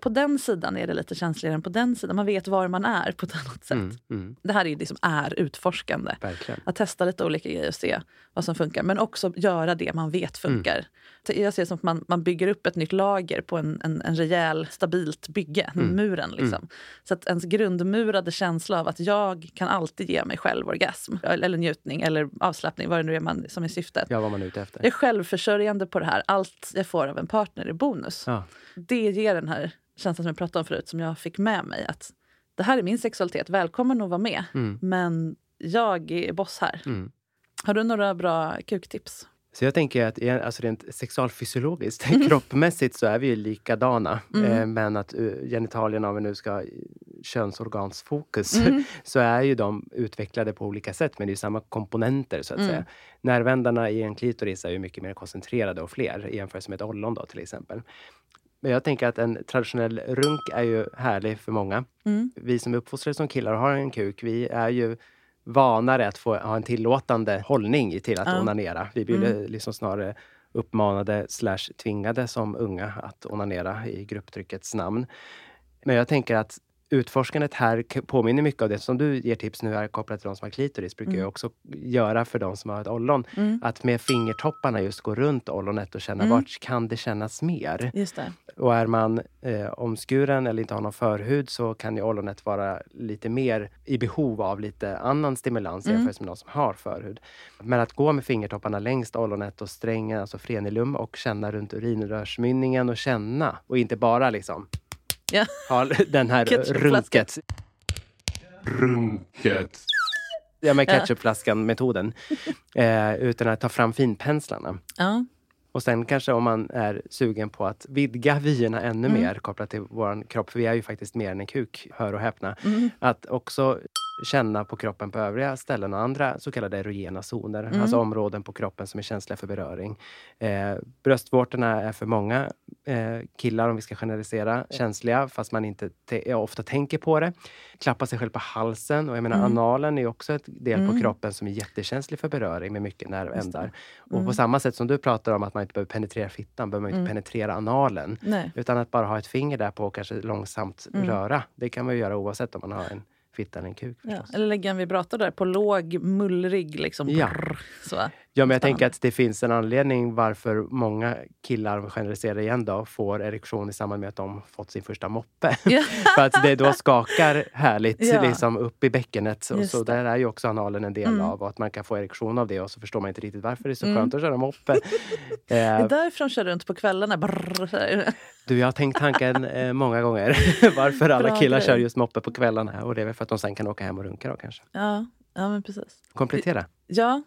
på den sidan är det lite känsligare än på den sidan. Man vet var man är på ett annat sätt. Mm, mm, Det här är det som är utforskande. verkligen. Att testa lite olika grejer och se vad som funkar. Men också göra det man vet Mm. funkar. Jag ser det som att man, man bygger upp ett nytt lager på en, en, en rejäl, stabilt bygge. Mm. Muren liksom. Så att ens grundmurade känsla av att jag kan alltid ge mig själv orgasm. Eller njutning eller avslappning, vad det nu är man, som är syftet. Ja, vad man är ute efter. Jag är självförsörjande på det här. Allt jag får av en partner är bonus. Ja. Det ger den här känslan som jag pratade om förut, som jag fick med mig. Att det här är min sexualitet, välkommen att vara med. Mm, Men jag är boss här. mm. Har du några bra kuktips? Så jag tänker att igen, alltså rent sexualfysiologiskt, kroppmässigt så är vi ju likadana. Mm. Eh, men att uh, genitalierna, om vi nu ska könsorgansfokus, Mm. så är ju de utvecklade på olika sätt. Men det är samma komponenter så att Mm. säga. Nervändarna i en klitoris är ju mycket mer koncentrerade och fler i jämförelse med ett ollon då till exempel. Men jag tänker att en traditionell runk är ju härlig för många. Mm. Vi som är uppfostrade som killar och har en kuk, vi är ju vanare att få ha en tillåtande hållning till att Ja. onanera. Vi vill Mm. liksom snarare uppmanade slash tvingade som unga att onanera i grupptryckets namn. Men jag tänker att utforskandet här påminner mycket av det som du ger tips nu här kopplat till de som har klitoris, brukar Mm. jag också göra för de som har ett ollon. Mm. Att med fingertopparna just gå runt ollonet och känna Mm. vart kan det kännas mer? Just det. Och är man eh, omskuren eller inte har någon förhud så kan ju ollonet vara lite mer i behov av lite annan stimulans Mm. jämfört med någon som har förhud. Men att gå med fingertopparna längs ollonet och strängen, alltså frenulum och känna runt urinrörsmynningen och känna och inte bara liksom Ja. ha den här runket. Runket. Ja, men Ja. ketchupflaskan-metoden. Eh, utan att ta fram finpenslarna. Ja. Och sen kanske om man är sugen på att vidga vyerna ännu Mm. mer kopplat till vår kropp, för vi är ju faktiskt mer än en kuk, hör och häpna. Mm. Att också känna på kroppen på övriga ställen och andra så kallade erogena zoner, Mm. alltså områden på kroppen som är känsliga för beröring. Eh, bröstvårtorna är för många eh, killar, om vi ska generalisera, känsliga fast man inte te- ofta tänker på det. Klappa sig själv på halsen och jag menar Mm. analen är också ett del på Mm. kroppen som är jättekänslig för beröring med mycket nervändar. Och på Mm. samma sätt som du pratar om att man inte behöver penetrera fittan, behöver man inte Mm. penetrera analen. Nej. Utan att bara ha ett finger där på och kanske långsamt Mm. röra. Det kan man ju göra oavsett om man har en fitta eller en kuk. Ja. Eller lägga en vibrator där på låg, mullrig. Liksom. Ja. Brrr, så. Ja, men jag tänker att det finns en anledning varför många killar, om generaliserar igen då, får erektion i samband med att de fått sin första moppe. Ja. För att det då skakar härligt Ja. liksom upp i bäckenet. Och så det. där är ju också analen en del Mm. av och att man kan få erektion av det och så förstår man inte riktigt varför det är så Mm. skönt att köra moppe. Det är eh, därför de kör runt på kvällarna. Brrr, du, jag har tänkt tanken eh, många gånger varför alla Bra killar grej. kör just moppe på kvällarna. Och det är väl för att de sen kan åka hem och runka då kanske. Ja, ja, men precis. Komplettera. Ja.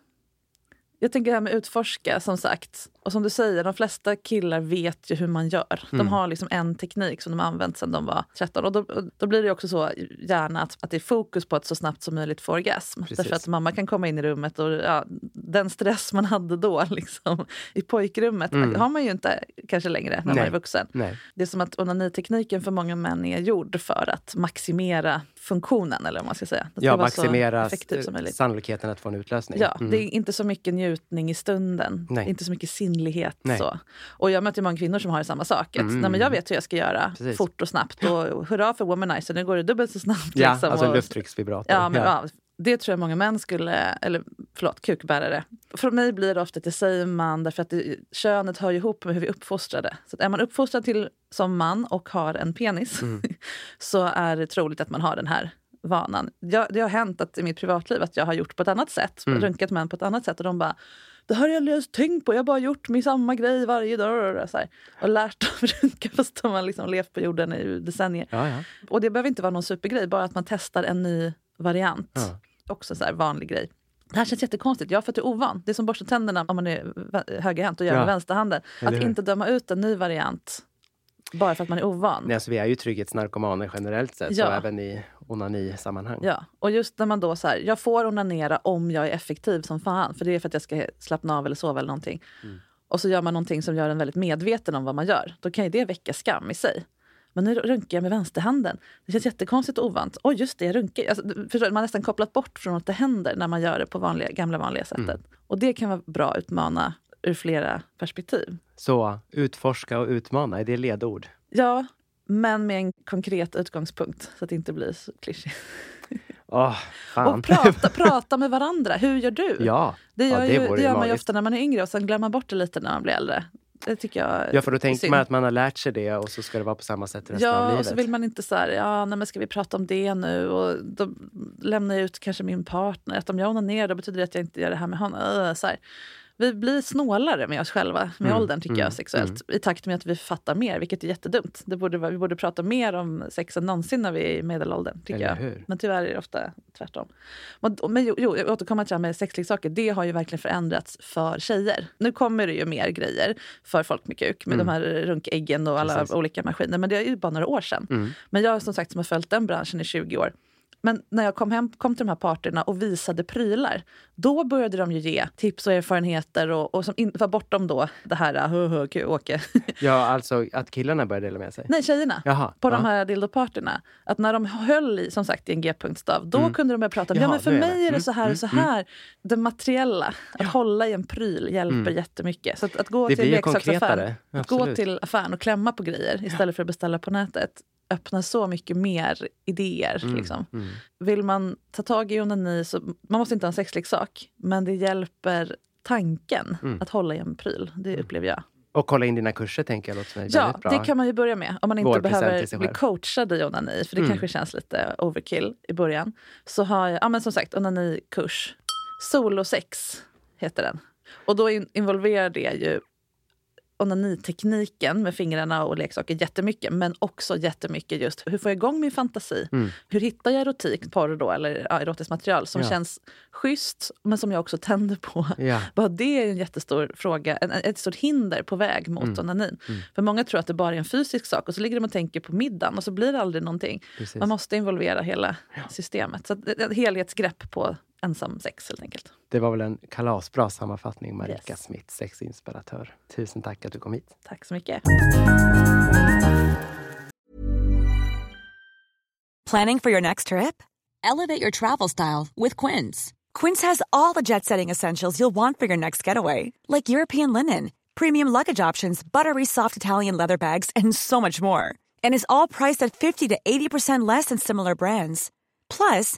Jag tänker det här med utforska, som sagt. Och som du säger, de flesta killar vet ju hur man gör. De Mm. har liksom en teknik som de har använt sedan de var 13. Och då, då blir det också så gärna att, att det är fokus på att så snabbt som möjligt få orgasm. Precis. Därför att mamma kan komma in i rummet och ja, den stress man hade då liksom, i pojkrummet Mm. har man ju inte kanske längre när man Nej. är vuxen. Nej. Det är som att onanitekniken för många män är gjord för att maximera funktionen, eller vad man ska säga. Det ska Ja, maximera sannolikheten att få en utlösning. Ja, Mm. det är inte så mycket njutning i stunden. Nej. Inte så mycket sinnlighet. Nej. Så. Och jag möter många kvinnor som har samma sak. Mm. nej, men jag vet hur jag ska göra Precis. fort och snabbt. Och hurra för womanizer, nu går det dubbelt så snabbt. Ja, liksom. alltså lufttrycksvibrator. ja, men, ja. Det tror jag många män skulle, eller förlåt, kukbärare. För mig blir det ofta att jag säger man därför att det, könet hör ihop med hur vi är uppfostrade. Så är man uppfostrad till som man och har en penis Mm. så är det troligt att man har den här vanan. Jag, det har hänt att i mitt privatliv att jag har gjort på ett annat sätt, Mm. runkat män på ett annat sätt och de bara det här har jag ens tänkt på, jag har bara gjort min samma grej varje dag. Så här. Och lärt dem runka fast de har liksom levt på jorden i decennier. Ja, ja. Och det behöver inte vara någon supergrej, bara att man testar en ny variant. Ja. Också så här vanlig grej. Det här känns jättekonstigt, ja för att du är ovan. Det är som borsta tänderna om man är högerhänt och gör Ja. med vänsterhanden. Att inte döma ut en ny variant bara för att man är ovan. Nej, alltså, vi är ju trygghetsnarkomaner generellt sett, Ja. så även i onani-sammanhang. Ja, och just när man då så här, jag får onanera om jag är effektiv som fan, för det är för att jag ska slappna av eller sova eller någonting. Mm. Och så gör man någonting som gör en väldigt medveten om vad man gör. Då kan ju det väcka skam i sig. Men nu runkar jag med vänsterhanden. Det känns jättekonstigt och ovant. Oj, just det, jag runkar. Alltså, förstår, man har nästan kopplat bort från att det händer när man gör det på vanliga, gamla vanliga sättet. Mm. Och det kan vara bra att utmana ur flera perspektiv. Så utforska och utmana, är det ledord? Ja, men med en konkret utgångspunkt så att det inte blir så klyschigt. Fan. Och prata, prata med varandra. Hur gör du? ja, Det gör, ja, det ju, det gör man ju ofta när man är yngre och sen glömmer man bort det lite när man blir äldre. Det tycker jag Ja, för då tänker man att man har lärt sig det och så ska det vara på samma sätt resten av Ja, livet. och så vill man inte så här, ja, nej, men ska vi prata om det nu? Och då lämnar jag ut kanske min partner. Att om jag onanerar då betyder det att jag inte gör det här med honom. Öh, Så här. Vi blir snålare med oss själva med Mm, åldern tycker mm, jag sexuellt. I takt med att vi fattar mer, vilket är jättedumt. Det borde, vi borde prata mer om sex än någonsin när vi är i medelåldern. Tycker jag. Men tyvärr är det ofta tvärtom. Men, men jo, jo, jag återkommer till det här med sexleksaker. Det har ju verkligen förändrats för tjejer. Nu kommer det ju mer grejer för folk med kuk med Mm. de här runkäggen och alla Precis. olika maskiner. Men det är ju bara några år sedan. Mm. Men jag som sagt som har följt den branschen i 20 år Men när jag kom hem kom till de här parterna och visade prylar, då började de ju ge tips och erfarenheter och, och som in, var bortom då det här hu, hu, Åke. Ja, alltså att killarna började dela med sig? Nej, tjejerna. Jaha, på de ja. här dildoparterna. Att när de höll i, som sagt, i en g-punktstav, då Mm. kunde de börja prata om, ja men för är mig med. är det så här Mm, och så mm, här. Det materiella, att hålla i en pryl hjälper Mm. jättemycket. Så att, att gå Det till en blir leksaksaffär, konkretare. att gå till affären och klämma på grejer istället för att beställa på nätet öppnar så mycket mer idéer. Mm, Liksom. mm. Vill man ta tag i onani så man måste inte ha en sexleksak, men det hjälper tanken Mm. att hålla i en pryl. Det upplever jag. Och kolla in dina kurser tänker jag låter Ja, bra. det kan man ju börja med. Om man inte behöver bli coachad i onani, för det Mm. kanske känns lite overkill i början. Så har jag, ja men som sagt, onanikurs. Solosex heter den. Och då in- involverar det ju onanitekniken med fingrarna och leksaker jättemycket. Men också jättemycket just hur får jag igång min fantasi? Mm. Hur hittar jag erotik, porr då, eller ja, erotiskt material som Ja. känns schysst men som jag också tänder på? Ja. Bara det är en jättestor fråga, en, ett stort hinder på väg mot Mm. onanin. Mm. För många tror att det bara är en fysisk sak och så ligger de och tänker på middagen och så blir det aldrig någonting. Precis. Man måste involvera hela systemet. Så ett helhetsgrepp på ensam sex helt enkelt. Det var väl en kalasbra sammanfattning, Marika Yes. Smith, sexinspiratör. Tusen tack att du kom hit. Tack så mycket. Planning for your next trip? Elevate your travel style with Quince. Quince has all the jet setting essentials you'll want for your next getaway, like European linen, premium luggage options, buttery soft Italian leather bags, and so much more. And is all priced at 50 to 80% less than similar brands. Plus,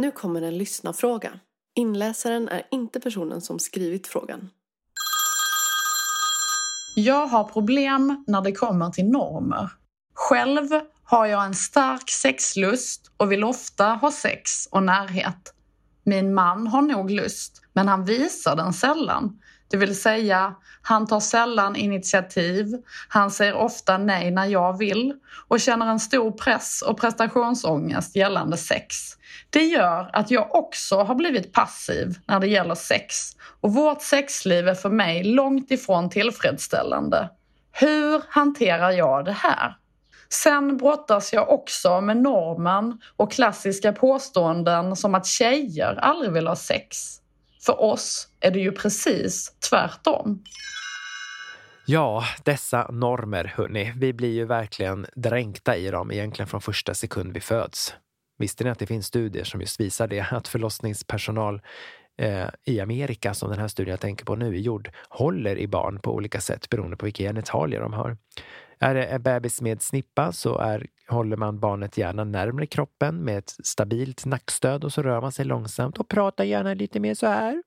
Nu kommer en lyssnarfråga. Inläsaren är inte personen som skrivit frågan. Jag har problem när det kommer till normer. Själv har jag en stark sexlust och vill ofta ha sex och närhet. Min man har nog lust, men han visar den sällan. Det vill säga, han tar sällan initiativ, han säger ofta nej när jag vill och känner en stor press och prestationsångest gällande sex. Det gör att jag också har blivit passiv när det gäller sex och vårt sexliv är för mig långt ifrån tillfredsställande. Hur hanterar jag det här? Sen brottas jag också med normen och klassiska påståenden som att tjejer aldrig vill ha sex. För oss är det ju precis tvärtom. Ja, dessa normer, hörni. Vi blir ju verkligen dränkta i dem egentligen från första sekund vi föds. Visste ni att det finns studier som just visar det? Att förlossningspersonal eh, i Amerika, som den här studien jag tänker på nu är gjord, håller i barn på olika sätt beroende på vilka genitalier de har. Är det en bebis med snippa så är, håller man barnet gärna närmre kroppen med ett stabilt nackstöd och så rör man sig långsamt och pratar gärna lite mer så här.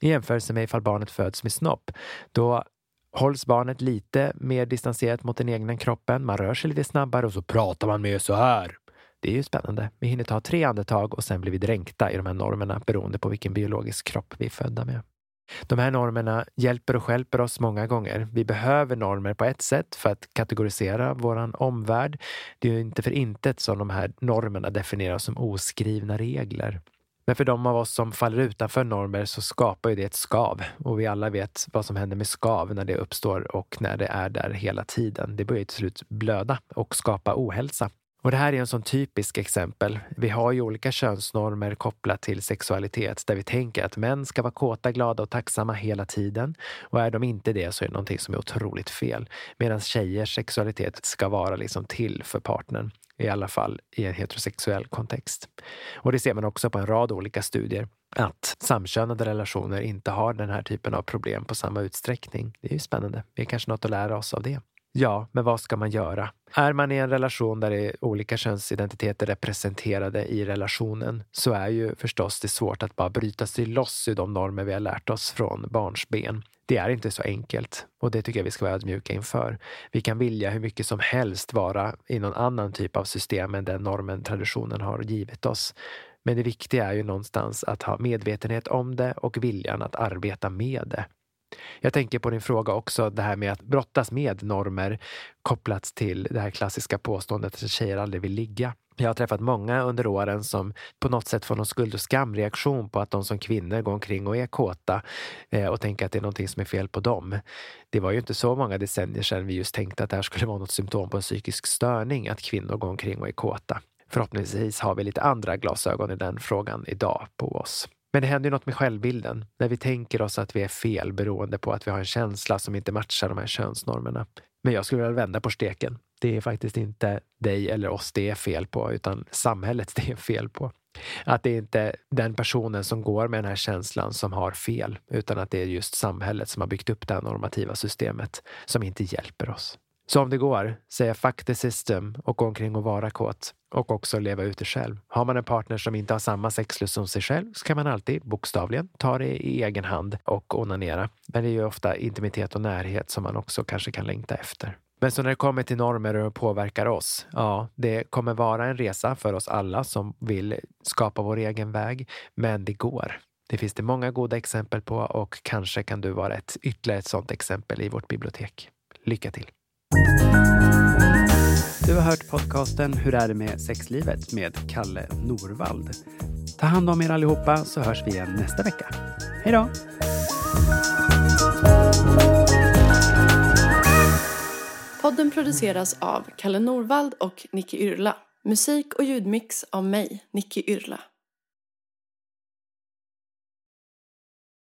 I jämförelse med ifall barnet föds med snopp. Då hålls barnet lite mer distanserat mot den egna kroppen. Man rör sig lite snabbare och så pratar man mer så här. Det är ju spännande. Vi hinner ta tre andetag och sen blir vi dränkta i de här normerna beroende på vilken biologisk kropp vi är födda med. De här normerna hjälper och stjälper oss många gånger. Vi behöver normer på ett sätt för att kategorisera vår omvärld. Det är ju inte för intet som de här normerna definieras som oskrivna regler. Men för de av oss som faller utanför normer så skapar ju det ett skav. Och vi alla vet vad som händer med skav när det uppstår och när det är där hela tiden. Det börjar till slut blöda och skapa ohälsa. Och det här är en sån typisk exempel. Vi har ju olika könsnormer kopplat till sexualitet där vi tänker att män ska vara kåta, glada och tacksamma hela tiden. Och är de inte det så är det någonting som är otroligt fel. Medan tjejers sexualitet ska vara liksom till för partnern. I alla fall i en heterosexuell kontext. Och det ser man också på en rad olika studier att samkönade relationer inte har den här typen av problem på samma utsträckning. Det är ju spännande. Det är kanske något att lära oss av det. Ja, men vad ska man göra? Är man i en relation där det är olika könsidentiteter representerade i relationen så är ju förstås det svårt att bara bryta sig loss ur de normer vi har lärt oss från barnsben. Det är inte så enkelt och det tycker jag vi ska vara ödmjuka inför. Vi kan vilja hur mycket som helst vara i någon annan typ av system än den normen traditionen har givit oss. Men det viktiga är ju någonstans att ha medvetenhet om det och viljan att arbeta med det. Jag tänker på din fråga också, det här med att brottas med normer kopplat till det här klassiska påståendet att tjejer aldrig vill ligga. Jag har träffat många under åren som på något sätt får någon skuld och skamreaktion på att de som kvinnor går omkring och är kåta eh, och tänker att det är någonting som är fel på dem. Det var ju inte så många decennier sedan vi just tänkte att det här skulle vara något symptom på en psykisk störning, att kvinnor går omkring och är kåta. Förhoppningsvis har vi lite andra glasögon i den frågan idag på oss. Men det händer ju något med självbilden när vi tänker oss att vi är fel beroende på att vi har en känsla som inte matchar de här könsnormerna. Men jag skulle vilja vända på steken. Det är faktiskt inte dig eller oss det är fel på, utan samhället det är fel på. Att det är inte den personen som går med den här känslan som har fel, utan att det är just samhället som har byggt upp det här normativa systemet som inte hjälper oss. Så om det går, säga fuck the system och gå omkring och vara kåt och också leva ut det själv. Har man en partner som inte har samma sexlust som sig själv så kan man alltid bokstavligen ta det i egen hand och onanera. Men det är ju ofta intimitet och närhet som man också kanske kan längta efter. Men så när det kommer till normer och påverkar oss, ja, det kommer vara en resa för oss alla som vill skapa vår egen väg. Men det går. Det finns det många goda exempel på och kanske kan du vara ett ytterligare ett sådant exempel i vårt bibliotek. Lycka till! Du har hört podcasten Hur är det med sexlivet med Kalle Norvald. Ta hand om er allihopa så hörs vi igen nästa vecka. Hej då! Podden produceras av Kalle Norvald och Nicky Yrla. Musik och ljudmix av mig, Nicky Yrla.